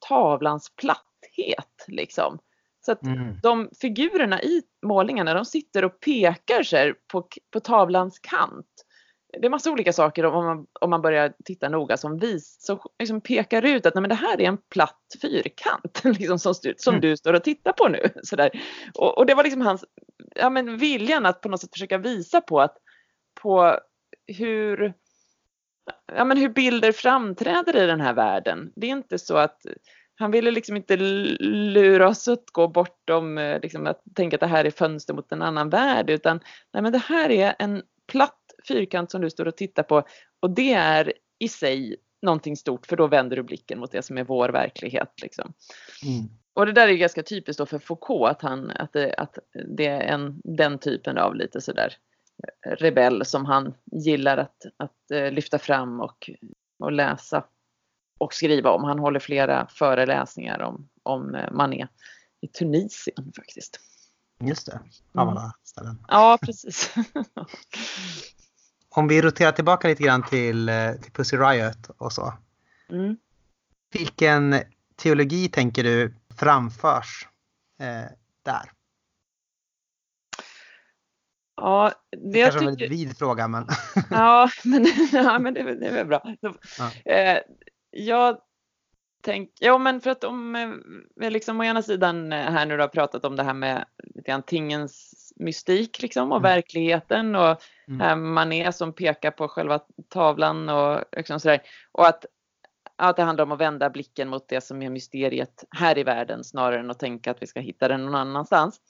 tavlans platthet. Liksom. Så att mm. de figurerna i målningarna, de sitter och pekar sig på, på tavlans kant det är massa olika saker om man, om man börjar titta noga som, vis, som liksom pekar ut att nej, men det här är en platt fyrkant liksom, som, som mm. du står och tittar på nu. Så och, och, det var liksom hans ja, men viljan att på något sätt försöka visa på att på hur, ja, men hur bilder framträder i den här världen. Det är inte så att han ville liksom inte lura oss att gå bortom liksom, att tänka att det här är fönster mot en annan värld utan nej, men det här är en platt fyrkant som du står och tittar på och det är i sig någonting stort för då vänder du blicken mot det som är vår verklighet. Liksom. Mm. Och det där är ganska typiskt då för Foucault att, han, att, det, att det är en, den typen av lite sådär rebell som han gillar att, att eh, lyfta fram och, och läsa och skriva om. Han håller flera föreläsningar om, om eh, Mané i Tunisien faktiskt. Just det, av alla ställen. Ja, precis. Om vi roterar tillbaka lite grann till, eh, till Pussy Riot och så. Mm. Vilken teologi tänker du framförs eh, där? Ja, det, Det kanske är en tycker... väldigt vid fråga men... Ja, men, ja, men det, det är väl bra. Ja. Eh, jag tänker, ja men för att om eh, vi liksom å ena sidan eh, här nu har pratat om det här med lite grann tingens mystik liksom och Mm. verkligheten och Mm. här man är som pekar på själva tavlan och liksom sådär. Och att, att det handlar om att vända blicken mot det som är mysteriet här i världen snarare än att tänka att vi ska hitta den någon annanstans.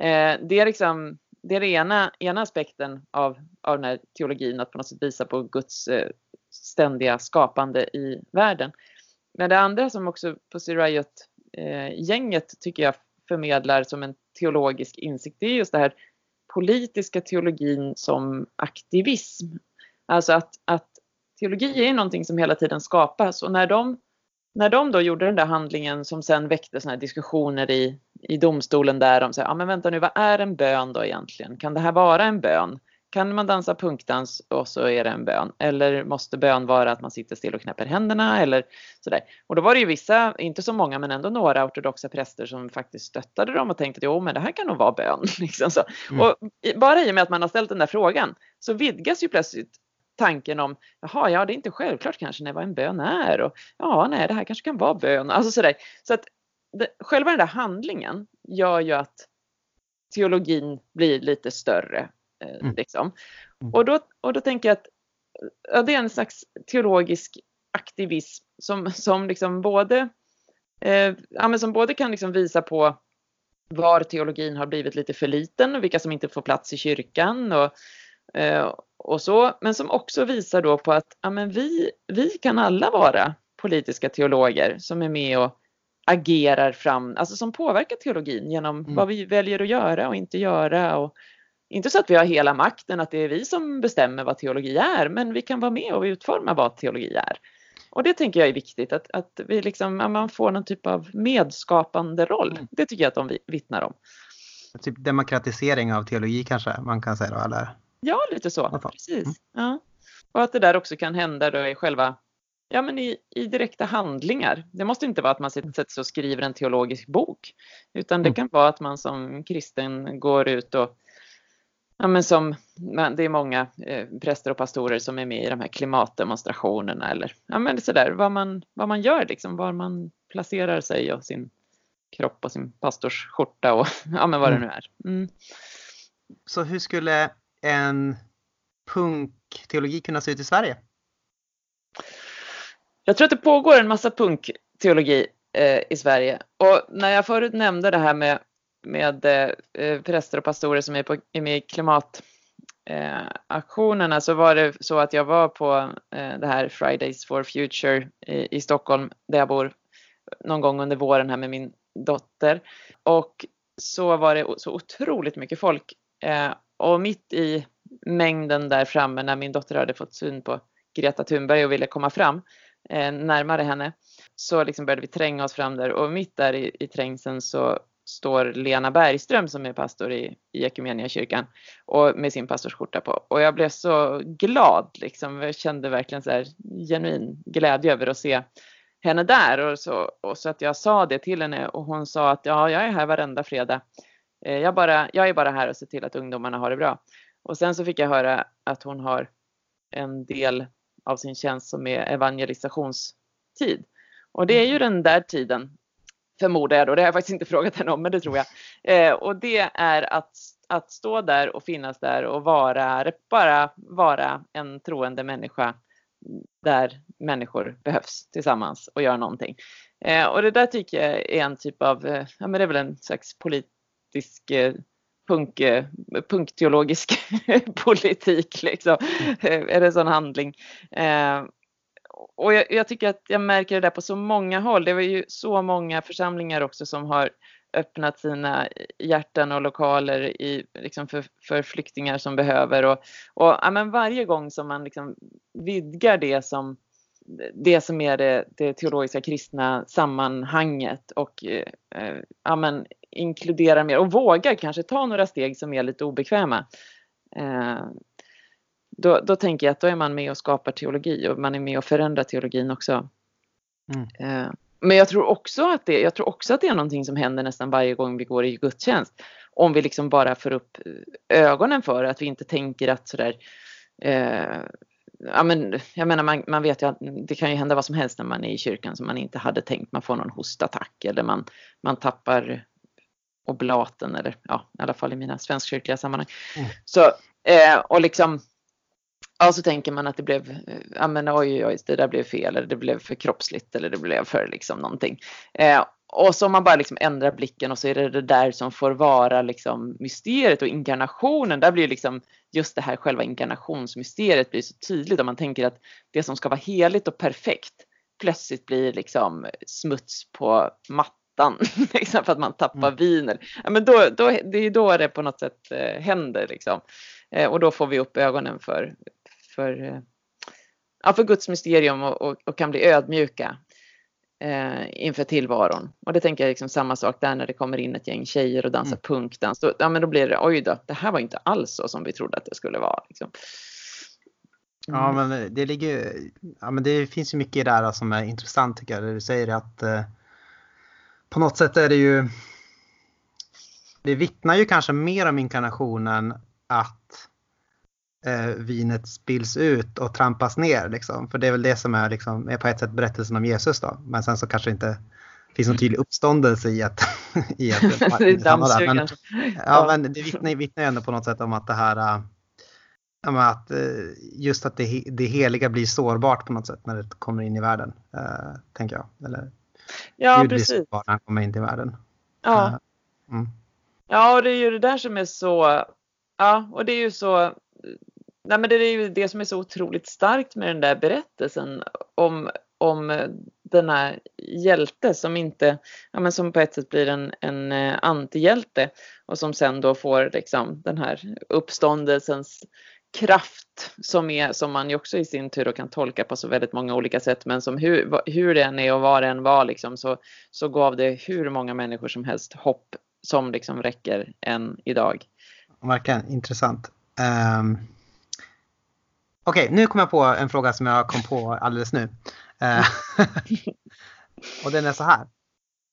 Eh, det är liksom det är den ena, ena aspekten av, av den här teologin, att på något sätt visa på Guds eh, ständiga skapande i världen. Men det andra som också Pussy Riot-gänget eh, tycker jag förmedlar som en teologisk insikt, det är just det här politiska teologin som aktivism. Alltså att, att teologi är någonting som hela tiden skapas och när de, när de då gjorde den där handlingen som sen väckte såna diskussioner i, i domstolen där de säger, ja men vänta nu, vad är en bön då egentligen? Kan det här vara en bön? Kan man dansa punkdans och så är det en bön? Eller måste bön vara att man sitter still och knäpper händerna eller sådär? Och då var det ju vissa, inte så många, men ändå några ortodoxa präster som faktiskt stöttade dem och tänkte att jo, men det här kan nog vara bön. Liksom. Mm. Och bara i och med att man har ställt den där frågan så vidgas ju plötsligt tanken om, jaha, ja, det är inte självklart kanske nej, vad en bön är och ja, nej, det här kanske kan vara bön. Alltså sådär. Så att det, själva den där handlingen gör ju att teologin blir lite större. Eh, Mm. liksom. Mm. och, då, och då tänker jag att ja, det är en slags teologisk aktivism som, som liksom både eh, ja, men som både kan liksom visa på var teologin har blivit lite för liten och vilka som inte får plats i kyrkan och, och så, men som också visar då på att ja, men vi, vi kan alla vara politiska teologer som är med och agerar fram, alltså som påverkar teologin genom Mm. vad vi väljer att göra och inte göra. Och, inte så att vi har hela makten, att det är vi som bestämmer vad teologi är, men vi kan vara med och utforma vad teologi är. Och det tänker jag är viktigt, att, att vi liksom, ja, man får någon typ av medskapande roll. Mm. Det tycker jag att de vi- vittnar om. Typ demokratisering av teologi kanske man kan säga då eller? Ja, lite så. Precis. Mm. Ja. Och att det där också kan hända då i själva, ja men i, i direkta handlingar. Det måste inte vara att man sätter sig och skriver en teologisk bok. Utan det Mm. kan vara att man som kristen går ut och, ja men som, det är många eh, präster och pastorer som är med i de här klimatdemonstrationerna eller, ja men sådär, vad man, vad man gör liksom, var man placerar sig och sin kropp och sin pastorsskjorta och ja men vad det Mm. nu är. Mm. Så hur skulle en punkteologi kunna se ut i Sverige? Jag tror att det pågår en massa punkteologi eh, i Sverige. Och när jag förut nämnde det här med, med eh, präster och pastorer som är, på, är med i klimataktionerna så var det så att jag var på eh, det här Fridays for Future i, i Stockholm där jag bor någon gång under våren här med min dotter. Och så var det så otroligt mycket folk. Eh, och mitt i mängden där framme när min dotter hade fått syn på Greta Thunberg och ville komma fram eh, närmare henne så liksom började vi tränga oss fram där och mitt där i, i trängseln så står Lena Bergström som är pastor i, i Equmeniakyrkan och med sin pastorsskjorta på och jag blev så glad liksom. Jag kände verkligen så här genuin glädje över att se henne där och så, och så att jag sa det till henne och hon sa att ja, jag är här varenda fredag. Eh, Jag, bara, jag är bara här och ser till att ungdomarna har det bra. Och sen så fick jag höra att hon har en del av sin tjänst som är evangelisationstid. Och det är ju den där tiden, förmodar jag då, det har jag faktiskt inte frågat henne om, men det tror jag. Eh, och det är att, att stå där och finnas där och vara, bara vara en troende människa där människor behövs tillsammans och göra någonting. Eh, och det där tycker jag är en typ av, eh, ja men det är väl en slags politisk eh, punk, eh, punkteologisk politik liksom. Eh, är det sån handling. Eh, och jag, jag tycker att jag märker det där på så många håll. Det var ju så många församlingar också som har öppnat sina hjärtan och lokaler i, liksom för, för flyktingar som behöver. Och, och ja, men varje gång som man liksom vidgar det som, det som är det, det teologiska kristna sammanhanget och eh, ja, men inkluderar mer och vågar kanske ta några steg som är lite obekväma. Eh, då, då tänker jag att då är man med och skapar teologi och man är med och förändrar teologin också. Mm. Eh, men jag tror, också att det, jag tror också att det är någonting som händer nästan varje gång vi går i gudstjänst. Om vi liksom bara får upp ögonen för att vi inte tänker att sådär eh, ja, men, jag menar man, man vet ju att det kan ju hända vad som helst när man är i kyrkan som man inte hade tänkt. Man får någon hostattack eller man, man tappar oblaten eller ja, i alla fall i mina svenskkyrkliga sammanhang. Mm. Så, eh, och liksom Ja, så tänker man att det blev, eh, ja men oj, oj, det där blev fel eller det blev för kroppsligt eller det blev för liksom någonting. Eh, och så om man bara liksom ändrar blicken och så är det det där som får vara liksom mysteriet och inkarnationen. Där blir liksom just det här själva inkarnationsmysteriet blir så tydligt om man tänker att det som ska vara heligt och perfekt plötsligt blir liksom smuts på mattan liksom för att man tappar mm. vin. Ja, men då, då, det är då det på något sätt eh, händer liksom. Eh, och då får vi upp ögonen för, för, eh, ja, för Guds mysterium och, och, och kan bli ödmjuka eh, inför tillvaron. Och det tänker jag liksom samma sak där när det kommer in ett gäng tjejer och dansar mm. punkdans. Då, ja, men då blir det oj då, det här var inte alls så som vi trodde att det skulle vara. Liksom. Mm. Ja, men det ligger ja, men det finns ju mycket där som är intressant tycker jag. Det du säger att eh, på något sätt är det ju det vittnar ju kanske mer om inkarnationen att eh, vinet spills ut och trampas ner. Liksom. För det är väl det som är, liksom, är på ett sätt berättelsen om Jesus då. Men sen så kanske inte finns någon tydlig uppståndelse i att... i att det är men, ja, men det vittnar, vittnar ju ändå på något sätt om att det här... Äh, att, äh, just att det, det heliga blir sårbart på något sätt när det kommer in i världen. Äh, tänker jag. Eller, ja, Gud precis. när han kommer in i världen. Ja. Äh, mm. Ja, och det är ju det där som är så... Ja, och det är ju så nej men det är ju det som är så otroligt starkt med den där berättelsen om, om den här hjälte som inte, ja men som på ett sätt blir en, en eh, antihjälte och som sen då får liksom den här uppståndelsens kraft som, är, som man ju också i sin tur kan tolka på så väldigt många olika sätt men som hur, hur det än är och var det än var liksom så, så gav det hur många människor som helst hopp som liksom räcker än idag. Verkligen intressant. Um, Okej, okay, nu kommer jag på en fråga som jag kom på alldeles nu. Eh, och den är så här.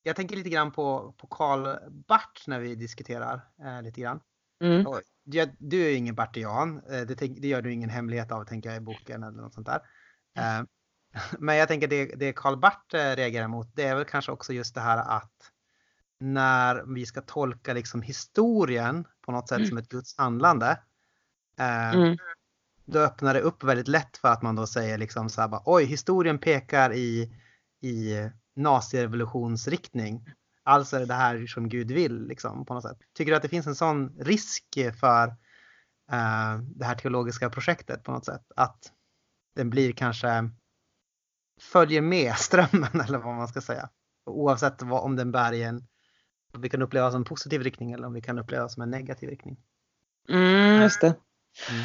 Jag tänker lite grann på, på Karl Bart när vi diskuterar eh, lite grann. Mm. Och, du är ju ingen Bartian, eh, det, det, gör du ingen hemlighet av tänker jag i boken eller något sånt där. Eh, men jag tänker det, det Karl Bart eh, reagerar mot det är väl kanske också just det här att när vi ska tolka liksom historien på något sätt mm. som ett Guds handlande. Mm då öppnar det upp väldigt lätt för att man då säger liksom så här bara, oj historien pekar i, i nazirevolutionsriktning. Alltså är det här som Gud vill liksom på något sätt. Tycker du att det finns en sån risk för uh, det här teologiska projektet på något sätt? Att den blir kanske följer med strömmen eller vad man ska säga. Oavsett vad, om den bär i en, vi kan uppleva som en positiv riktning eller om vi kan uppleva som en negativ riktning. Mm, just det. Mm.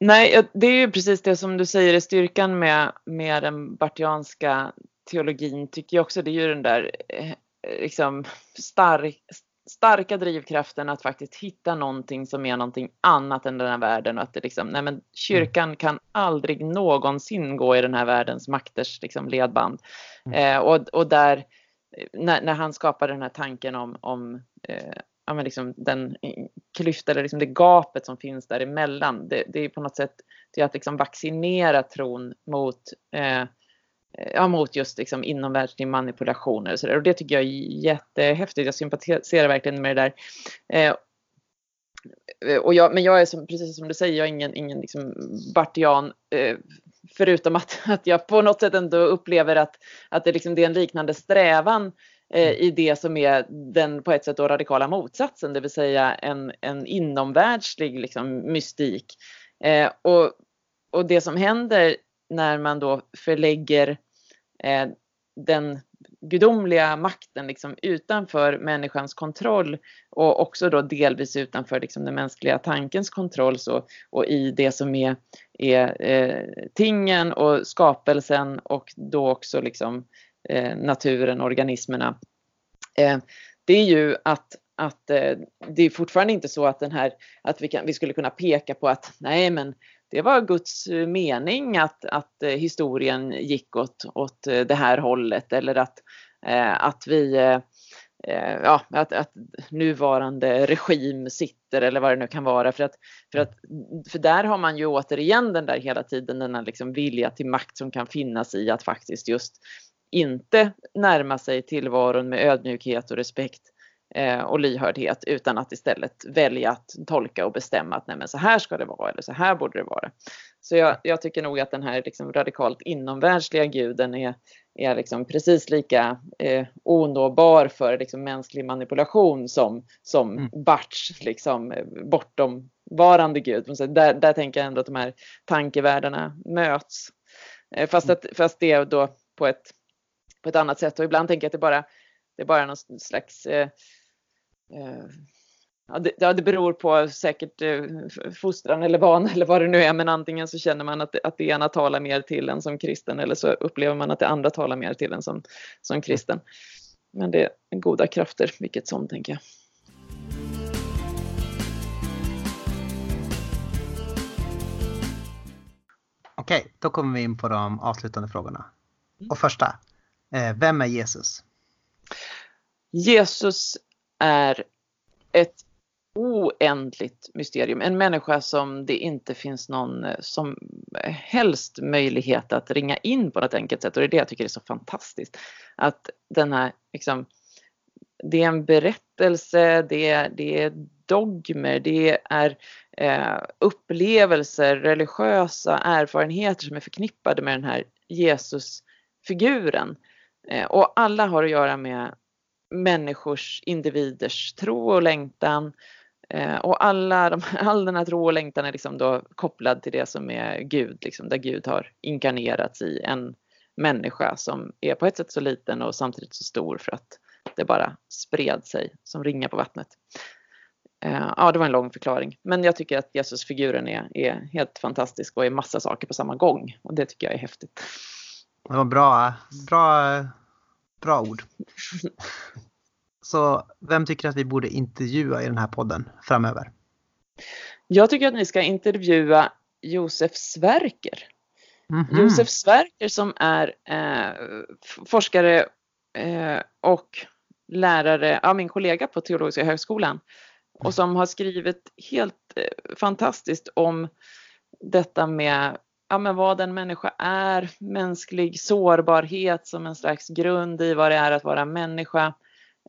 Nej, det är ju precis det som du säger är styrkan med, med den bartianska teologin tycker jag också. Det är ju den där eh, liksom stark, starka drivkraften att faktiskt hitta någonting som är någonting annat än den här världen och att det liksom, nej men kyrkan mm. kan aldrig någonsin gå i den här världens makters liksom ledband. Mm. Eh, och, och där, när, när han skapar den här tanken om, om eh, ja, men liksom den klyfta eller liksom det gapet som finns däremellan. Det, det är på något sätt det är att liksom vaccinera tron mot, eh, ja, mot just liksom inomvärldslig manipulation. Och, så där. och det tycker jag är jättehäftigt. Jag sympatiserar verkligen med det där. Eh, och jag, men jag är som, precis som du säger, jag är ingen, ingen liksom Bartian. Eh, förutom att, att jag på något sätt ändå upplever att, att det, liksom, det är en liknande strävan eh, i det som är den på ett sätt då radikala motsatsen, det vill säga en, en inomvärldslig liksom, mystik. Eh, och, och det som händer när man då förlägger eh, den gudomliga makten liksom utanför människans kontroll och också då delvis utanför liksom den mänskliga tankens kontroll så, och i det som är, är eh, tingen och skapelsen och då också liksom eh, naturen, organismerna. Eh, det är ju att att eh, det är fortfarande inte så att den här att vi, kan, vi skulle kunna peka på att nej men det var Guds eh, mening att, att eh, historien gick åt, åt eh, det här hållet eller att, att vi ja, att, att nuvarande regim sitter eller vad det nu kan vara. För, att, för, att, för där har man ju återigen den där hela tiden, den här liksom vilja till makt som kan finnas i att faktiskt just inte närma sig tillvaron med ödmjukhet och respekt och lyhördhet utan att istället välja att tolka och bestämma att nej men så här ska det vara eller så här borde det vara. Så jag, jag tycker nog att den här liksom radikalt inomvärldsliga guden är, är liksom precis lika eh, onåbar för liksom mänsklig manipulation som, som mm. Barts liksom, bortomvarande gud. Så där, där tänker jag ändå att de här tankevärldarna möts. Eh, fast, att, fast det då på ett, på ett annat sätt och ibland tänker jag att det bara det är bara någon slags eh, eh, Ja det, ja, det beror på säkert eh, fostran eller vana eller vad det nu är, men antingen så känner man att, att det ena talar mer till en som kristen eller så upplever man att det andra talar mer till en som, som kristen. Men det är goda krafter, vilket som tänker jag. Okej, då kommer vi in på de avslutande frågorna. Mm. Och första, eh, vem är Jesus? Jesus är ett oändligt mysterium. En människa som det inte finns någon eh, som helst möjlighet att ringa in på något enkelt sätt. Och det är det jag tycker är så fantastiskt. Att den här, liksom, det är en berättelse, det är, det är dogmer, det är eh, upplevelser, religiösa erfarenheter som är förknippade med den här Jesusfiguren. Eh, och alla har att göra med människors, individers tro och längtan. Eh, och alla de, all den här tro och längtan är liksom då kopplad till det som är Gud, liksom, där Gud har inkarnerats i en människa som är på ett sätt så liten och samtidigt så stor för att det bara spred sig som ringar på vattnet. Eh, ja, det var en lång förklaring, men jag tycker att Jesusfiguren är, är helt fantastisk och är massa saker på samma gång och det tycker jag är häftigt. Det var bra, bra Bra ord. Så vem tycker att vi borde intervjua i den här podden framöver? Jag tycker att ni ska intervjua Josef Sverker. Mm -hmm. Josef Sverker som är eh, forskare eh, och lärare, ja, min kollega på Teologiska högskolan och som har skrivit helt eh, fantastiskt om detta med ja, men vad en människa är, mänsklig sårbarhet som en slags grund i vad det är att vara människa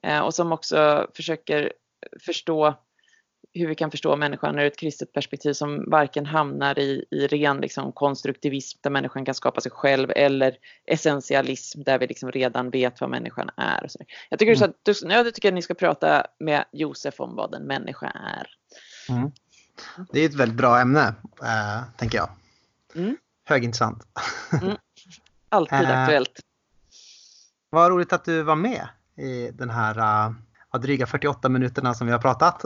eh, och som också försöker förstå hur vi kan förstå människan ur ett kristet perspektiv som varken hamnar i, i ren liksom, konstruktivism där människan kan skapa sig själv eller essentialism där vi liksom redan vet vad människan är. Jag, tycker mm. så att, jag tycker att ni ska prata med Josef om vad en människa är. Mm. Det är ett väldigt bra ämne, äh, tänker jag. Mm. Högintressant. Mm. Alltid eh, aktuellt. Vad roligt att du var med i den här uh, dryga 48 minuterna som vi har pratat.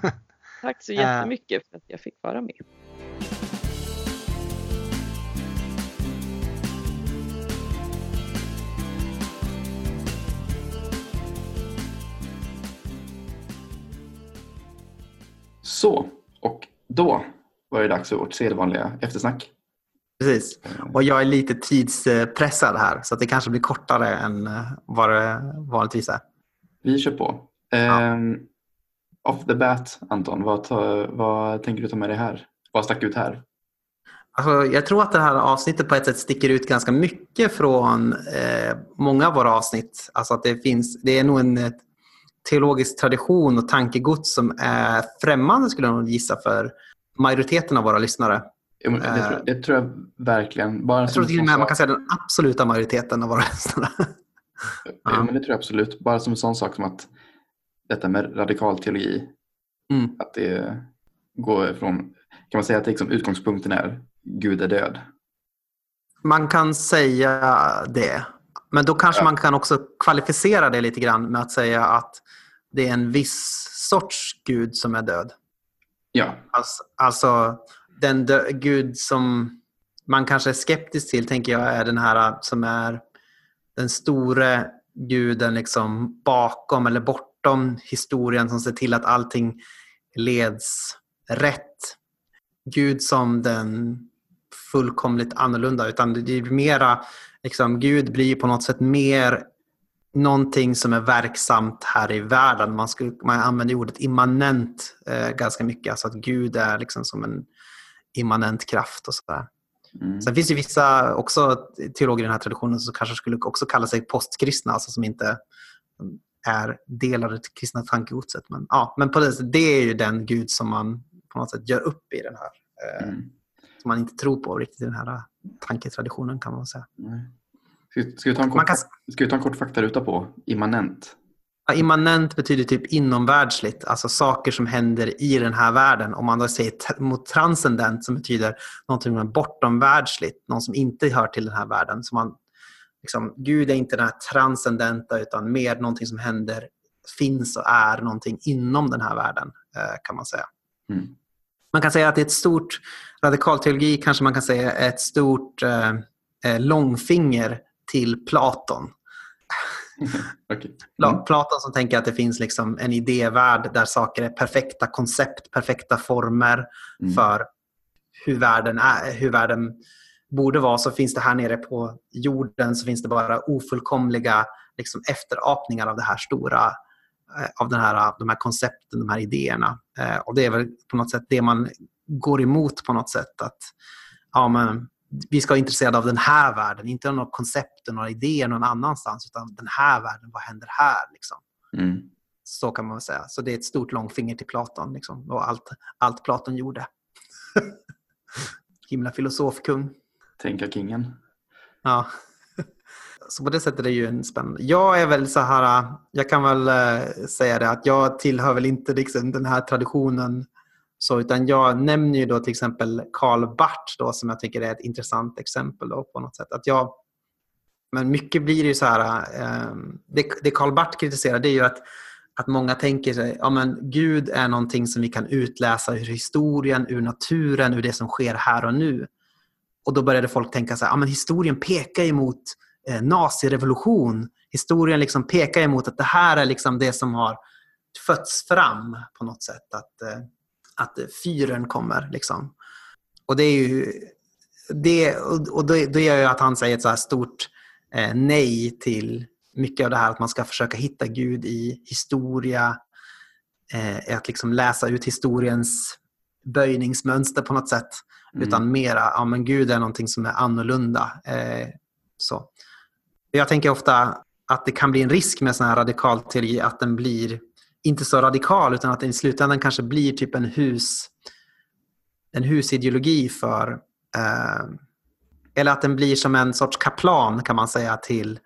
Tack så jättemycket för att jag fick vara med. Så, och då var det dags för vårt sedvanliga eftersnack. Precis. Och jag är lite tidspressad här så det kanske blir kortare än eh, vad det vanligtvis är. Vi kör på. Ja. Um, off the bat, Anton, vad, ta, vad tänker du ta med dig här? Vad stack ut här? Alltså, jag tror att det här avsnittet på ett sätt sticker ut ganska mycket från eh, många av våra avsnitt. Alltså att det, finns, det är nog en eh, teologisk tradition och tankegods som är främmande skulle jag nog gissa för majoriteten av våra lyssnare. Det, tror, eh, det, tror, jag verkligen. Bara jag tror till och med man kan säga den absoluta majoriteten av våra lyssnare. ja, men det tror jag absolut. Bara som en sån sak som att detta med radikal teologi, mm. att det går från, kan man säga att liksom utgångspunkten är Gud är död? Man kan säga det. Men då kanske Ja. man kan också kvalificera det lite grann med att säga att det är en viss sorts gud som är död. Ja, Alltså, alltså den dö- gud som man kanske är skeptisk till tänker jag är den här äh, som är den store guden liksom bakom eller bortom historien som ser till att allting leds rätt. Gud som den fullkomligt annorlunda utan det är mera liksom, Gud blir på något sätt mer någonting som är verksamt här i världen. Man, skulle, man använder ordet immanent eh, ganska mycket, alltså att Gud är liksom som en immanent kraft och sådär. mm. Sen finns det vissa också teologer i den här traditionen som kanske skulle också kalla sig postkristna, alltså som inte är delar av det kristna tankegodset. Men, ja, men på det, sättet, det är ju den Gud som man på något sätt gör upp i den här, eh, Mm. som man inte tror på riktigt i den här tanketraditionen kan man säga. Nej. Ska, ska, vi ta en Man kort, kan- ska vi ta en kort faktaruta på immanent? Immanent betyder typ inomvärldsligt, alltså saker som händer i den här världen. Om man då säger mot transcendent som betyder någonting bortomvärldsligt, någon som inte hör till den här världen. Så man, liksom, Gud är inte den här transcendenta utan mer någonting som händer, finns och är någonting inom den här världen eh, kan man säga. Mm. Man kan säga att det är ett stort, radikalteologi kanske man kan säga ett stort eh, eh, långfinger till Platon. Pla- Mm. Platon som tänker att det finns liksom en idévärld där saker är perfekta koncept, perfekta former Mm. för hur världen, är, hur världen borde vara. Så finns det här nere på jorden så finns det bara ofullkomliga liksom, efterapningar av det här stora, eh, av den här, de här koncepten, de här idéerna. Eh, Och det är väl på något sätt det man går emot på något sätt. Att ja, men, vi ska vara intresserade av den här världen, inte av några koncept och några idéer någon annanstans, utan den här världen, vad händer här? Liksom. Mm. Så kan man väl säga. Så det är ett stort långfinger till Platon liksom, och allt, allt Platon gjorde. Himla filosofkung. Tänka kingen. Ja. Så på det sättet är det ju en spännande. Jag är väl så här, jag kan väl eh, säga det att jag tillhör väl inte liksom den här traditionen så, utan jag nämner ju då till exempel Karl Barth då, som jag tycker är ett intressant exempel då, på något sätt. Att jag, men mycket blir det ju så här, eh, det, det Karl Barth kritiserar det är ju att, att många tänker sig, ja men Gud är någonting som vi kan utläsa ur historien, ur naturen, ur det som sker här och nu. Och då började folk tänka så här, ja men historien pekar emot eh, nazirevolution. Historien liksom pekar emot att det här är liksom det som har fötts fram på något sätt. Att, eh, att fyren kommer. Liksom. Och det är ju det, och det, det gör ju att han säger ett så här stort eh, nej till mycket av det här att man ska försöka hitta Gud i historia. Eh, att liksom läsa ut historiens böjningsmönster på något sätt. Mm. Utan mera, ja men Gud är någonting som är annorlunda. Eh, så. Jag tänker ofta att det kan bli en risk med sån här radikal teori att den blir inte så radikal utan att den i slutändan kanske blir typ en hus en husideologi för eh, eller att den blir som en sorts kaplan kan man säga till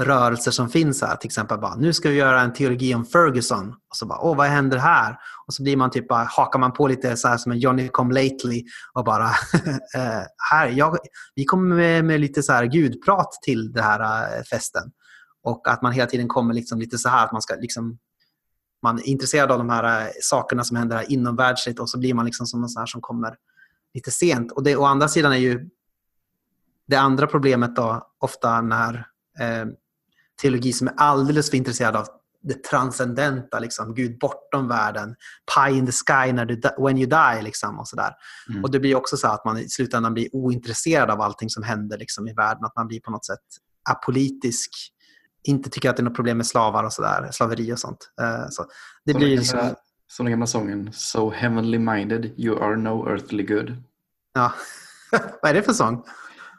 rörelser som finns här. Till exempel bara, nu ska vi göra en teologi om Ferguson. Och så bara, åh vad händer här? Och så blir man typ bara, hakar man på lite så här som en Johnny come lately och bara, eh, här, jag, vi kommer med, med lite så här gudprat till den här eh, festen. Och att man hela tiden kommer liksom lite så här att man ska liksom man är intresserad av de här eh, sakerna som händer här inomvärldsligt och så blir man liksom som en sån här som kommer lite sent. Och det, å andra sidan är ju det andra problemet då ofta när eh, teologi som är alldeles för intresserad av det transcendenta, liksom, Gud bortom världen, pie in the sky när du, when you die. Liksom, och, sådär. Mm. och det blir också så att man i slutändan blir ointresserad av allting som händer liksom, i världen. Att man blir på något sätt apolitisk, inte tycker att det är något problem med slavar och sådär, slaveri och sånt. Eh, så det Som blir den liksom, gamla- Som den gamla sången So heavenly minded you are no earthly good. ja. Vad är det för sång?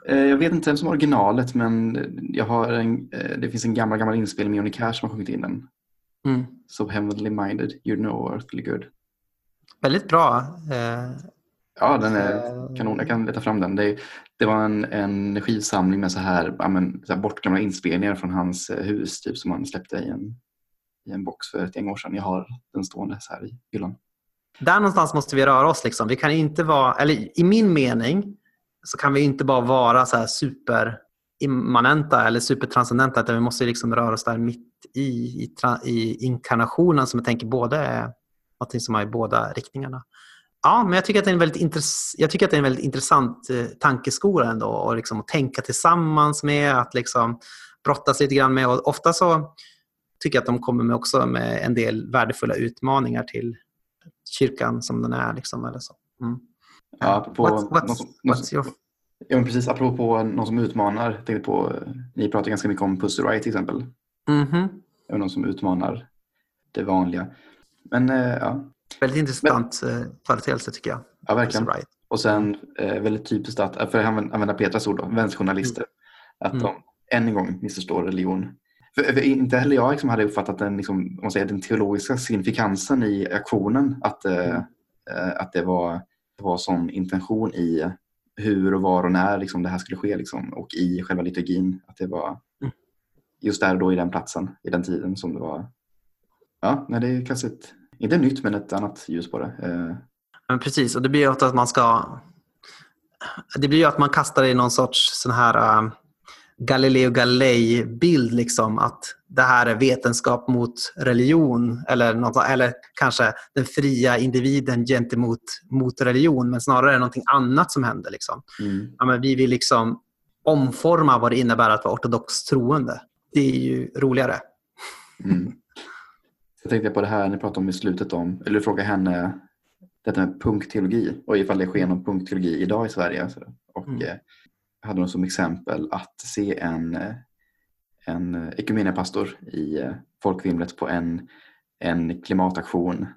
Eh, Jag vet inte som har originalet men jag har en, eh, det finns en gammal, gammal inspelning med Johnny Cash som har sjungit in den. Mm. So heavenly minded you're no earthly good. Väldigt bra. Ja, den är kanon. Jag kan leta fram den. Det, det var en, en skivsamling med så här, ja, men, så här bortglömda inspelningar från hans eh, hus typ, som han släppte i en, i en box för ett gäng år sedan. Jag har den stående så här i hyllan. Där någonstans måste vi röra oss. Liksom. Vi kan inte vara, eller i min mening så kan vi inte bara vara så här super immanenta eller supertranscendenta, att vi måste liksom röra oss där mitt i, i, i inkarnationen som jag tänker både är något som är i båda riktningarna. Ja, men jag tycker att det är en väldigt, intress jag tycker att det är en väldigt intressant eh, tankeskola ändå och liksom att tänka tillsammans med, att liksom brottas lite grann med. Och ofta så tycker jag att de kommer med också med en del värdefulla utmaningar till kyrkan som den är. Liksom, eller så. Mm. Ja, på what's, what's, what's your... Ja, precis. Apropå någon som utmanar. Tänkte på, ni pratar ganska mycket om Pussy Riot till exempel. Mm -hmm. Någon som utmanar det vanliga. Men eh, ja. Väldigt intressant men, eh, företeelse tycker jag. Ja, verkligen. Right. Och sen eh, väldigt typiskt att, för att använda Petras ord, vänsterjournalister, mm. att mm. de än en gång missförstår religion. För, för inte heller jag liksom hade uppfattat den, liksom, man säger, den teologiska signifikansen i aktionen. Att, eh, mm. eh, att det var, det var sån intention i hur och var och när liksom, det här skulle ske liksom, och i själva liturgin. Att det var mm. just där och då i den platsen, i den tiden som det var. Ja, nej, det är ett, inte nytt men ett annat ljus på det. Eh. Men precis, och det blir ju att man ska det blir ju att man kastar i någon sorts sån här uh, Galileo Galilei-bild, liksom, att det här är vetenskap mot religion eller, något, eller kanske den fria individen gentemot mot religion, men snarare är det någonting annat som händer. Liksom. Mm. Ja, men vi vill liksom omforma vad det innebär att vara ortodox troende. Det är ju roligare. Mm. Jag tänkte på det här ni pratade om i slutet om, eller fråga henne detta med punkteologi och ifall det sker någon punkteologi idag i Sverige. Och mm. eh, hade hon som exempel att se en, en ekumeniapastor i eh, folkvimlet på en, en klimataktion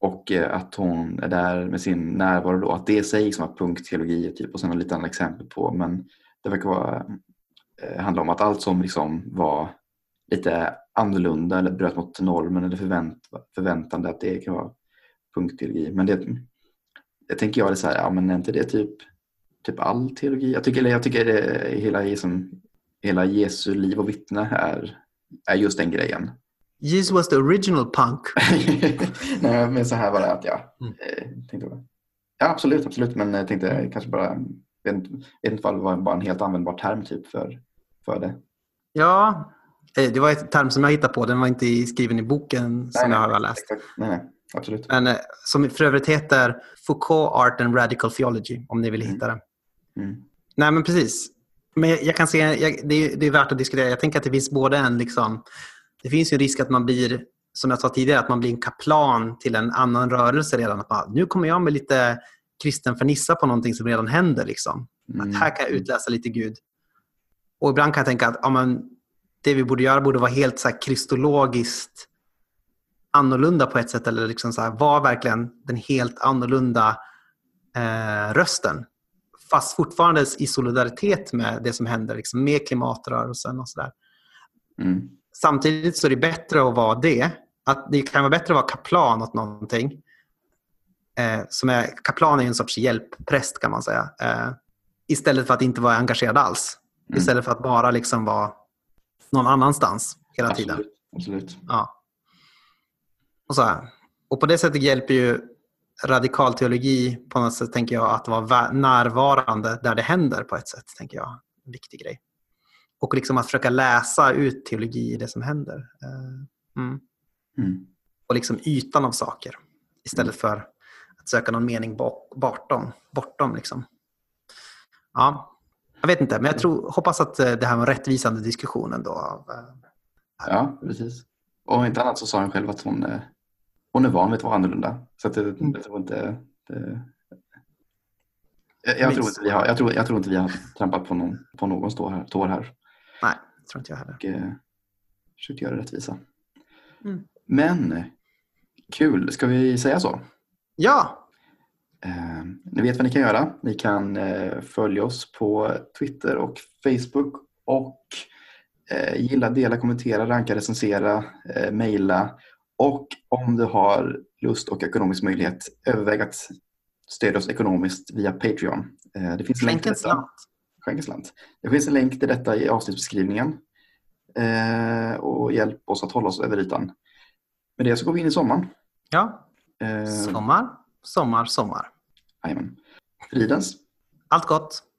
och eh, att hon är där med sin närvaro då, att det sägs som punktteologi typ, och sen lite andra exempel på men det verkar vara, eh, handla om att allt som liksom var lite annorlunda eller bröt mot normen eller förvänt, förväntande att det kan vara punktteologi. Men det, det tänker jag är så här, ja men är inte det typ typ all teologi. Jag tycker, eller jag tycker det, hela, liksom, hela Jesu liv och vittne är, är just den grejen. Jesus was the original punk. Nej, men så här var det att ja. Mm. Eh, tänkte, ja, absolut, absolut. Men jag tänkte mm. kanske bara, vet inte, vet inte det var bara en helt användbar term typ för, för det. Ja, det var ett term som jag hittade på. Den var inte skriven i boken nej, som nej, jag har läst. Nej, nej, absolut. Men eh, som för övrigt heter Foucault, Art and Radical Theology, om ni vill mm. hitta den. Mm. Nej, men precis. Men jag, jag kan se, jag, det, är, det, är, värt att diskutera. Jag tänker att det finns både en... Liksom, det finns ju en risk att man blir, som jag sa tidigare, att man blir en kaplan till en annan rörelse redan. Att man, nu kommer jag med lite kristen fernissa på någonting som redan händer. Liksom. Mm. Att här kan jag utläsa lite Gud. Och ibland kan jag tänka att ja, men, det vi borde göra borde vara helt så här, kristologiskt annorlunda på ett sätt. Eller liksom så här, vara verkligen den helt annorlunda eh, rösten fast fortfarande i solidaritet med det som händer liksom med klimatrörelsen och sådär. Mm. Samtidigt så är det bättre att vara det. Att det kan vara bättre att vara kaplan åt någonting. Eh, som är, kaplan är en sorts hjälppräst kan man säga. Eh, istället för att inte vara engagerad alls. Mm. Istället för att bara liksom vara någon annanstans hela Absolut. tiden. Absolut. Ja. Och, så här. och på det sättet hjälper ju radikal teologi på något sätt, tänker jag, att vara närvarande där det händer på ett sätt, tänker jag. En viktig grej. Och liksom att försöka läsa ut teologi i det som händer. Eh, mm. Mm. Och liksom ytan av saker istället för att söka någon mening bortom. bortom liksom. Ja, jag vet inte, men jag tror, hoppas att eh, det här var en rättvisande diskussion ändå. Av, eh, ja, precis. Och om inte annat så sa hon själv att hon hon är van vid att vara annorlunda. Så att det, mm. jag tror inte... Det, jag, jag, tror inte vi har, jag, tror, jag tror inte vi har trampat på någon, på någons tår här. Tår här. Nej, det tror inte jag heller. Och eh, försökt göra rättvisa. Mm. Men kul, ska vi säga så? Ja! Eh, ni vet vad ni kan göra. Ni kan eh, följa oss på Twitter och Facebook och eh, gilla, dela, kommentera, ranka, recensera, eh, mejla och om du har lust och ekonomisk möjlighet, överväg att stödja oss ekonomiskt via Patreon. Eh, det finns en slant. Skänk en slant. Det finns en länk till detta i avsnittsbeskrivningen. Eh, och hjälp oss att hålla oss över ytan. Med det så går vi in i sommaren. Ja. Eh, sommar, sommar, sommar. Jajamän. Fridens. Allt gott.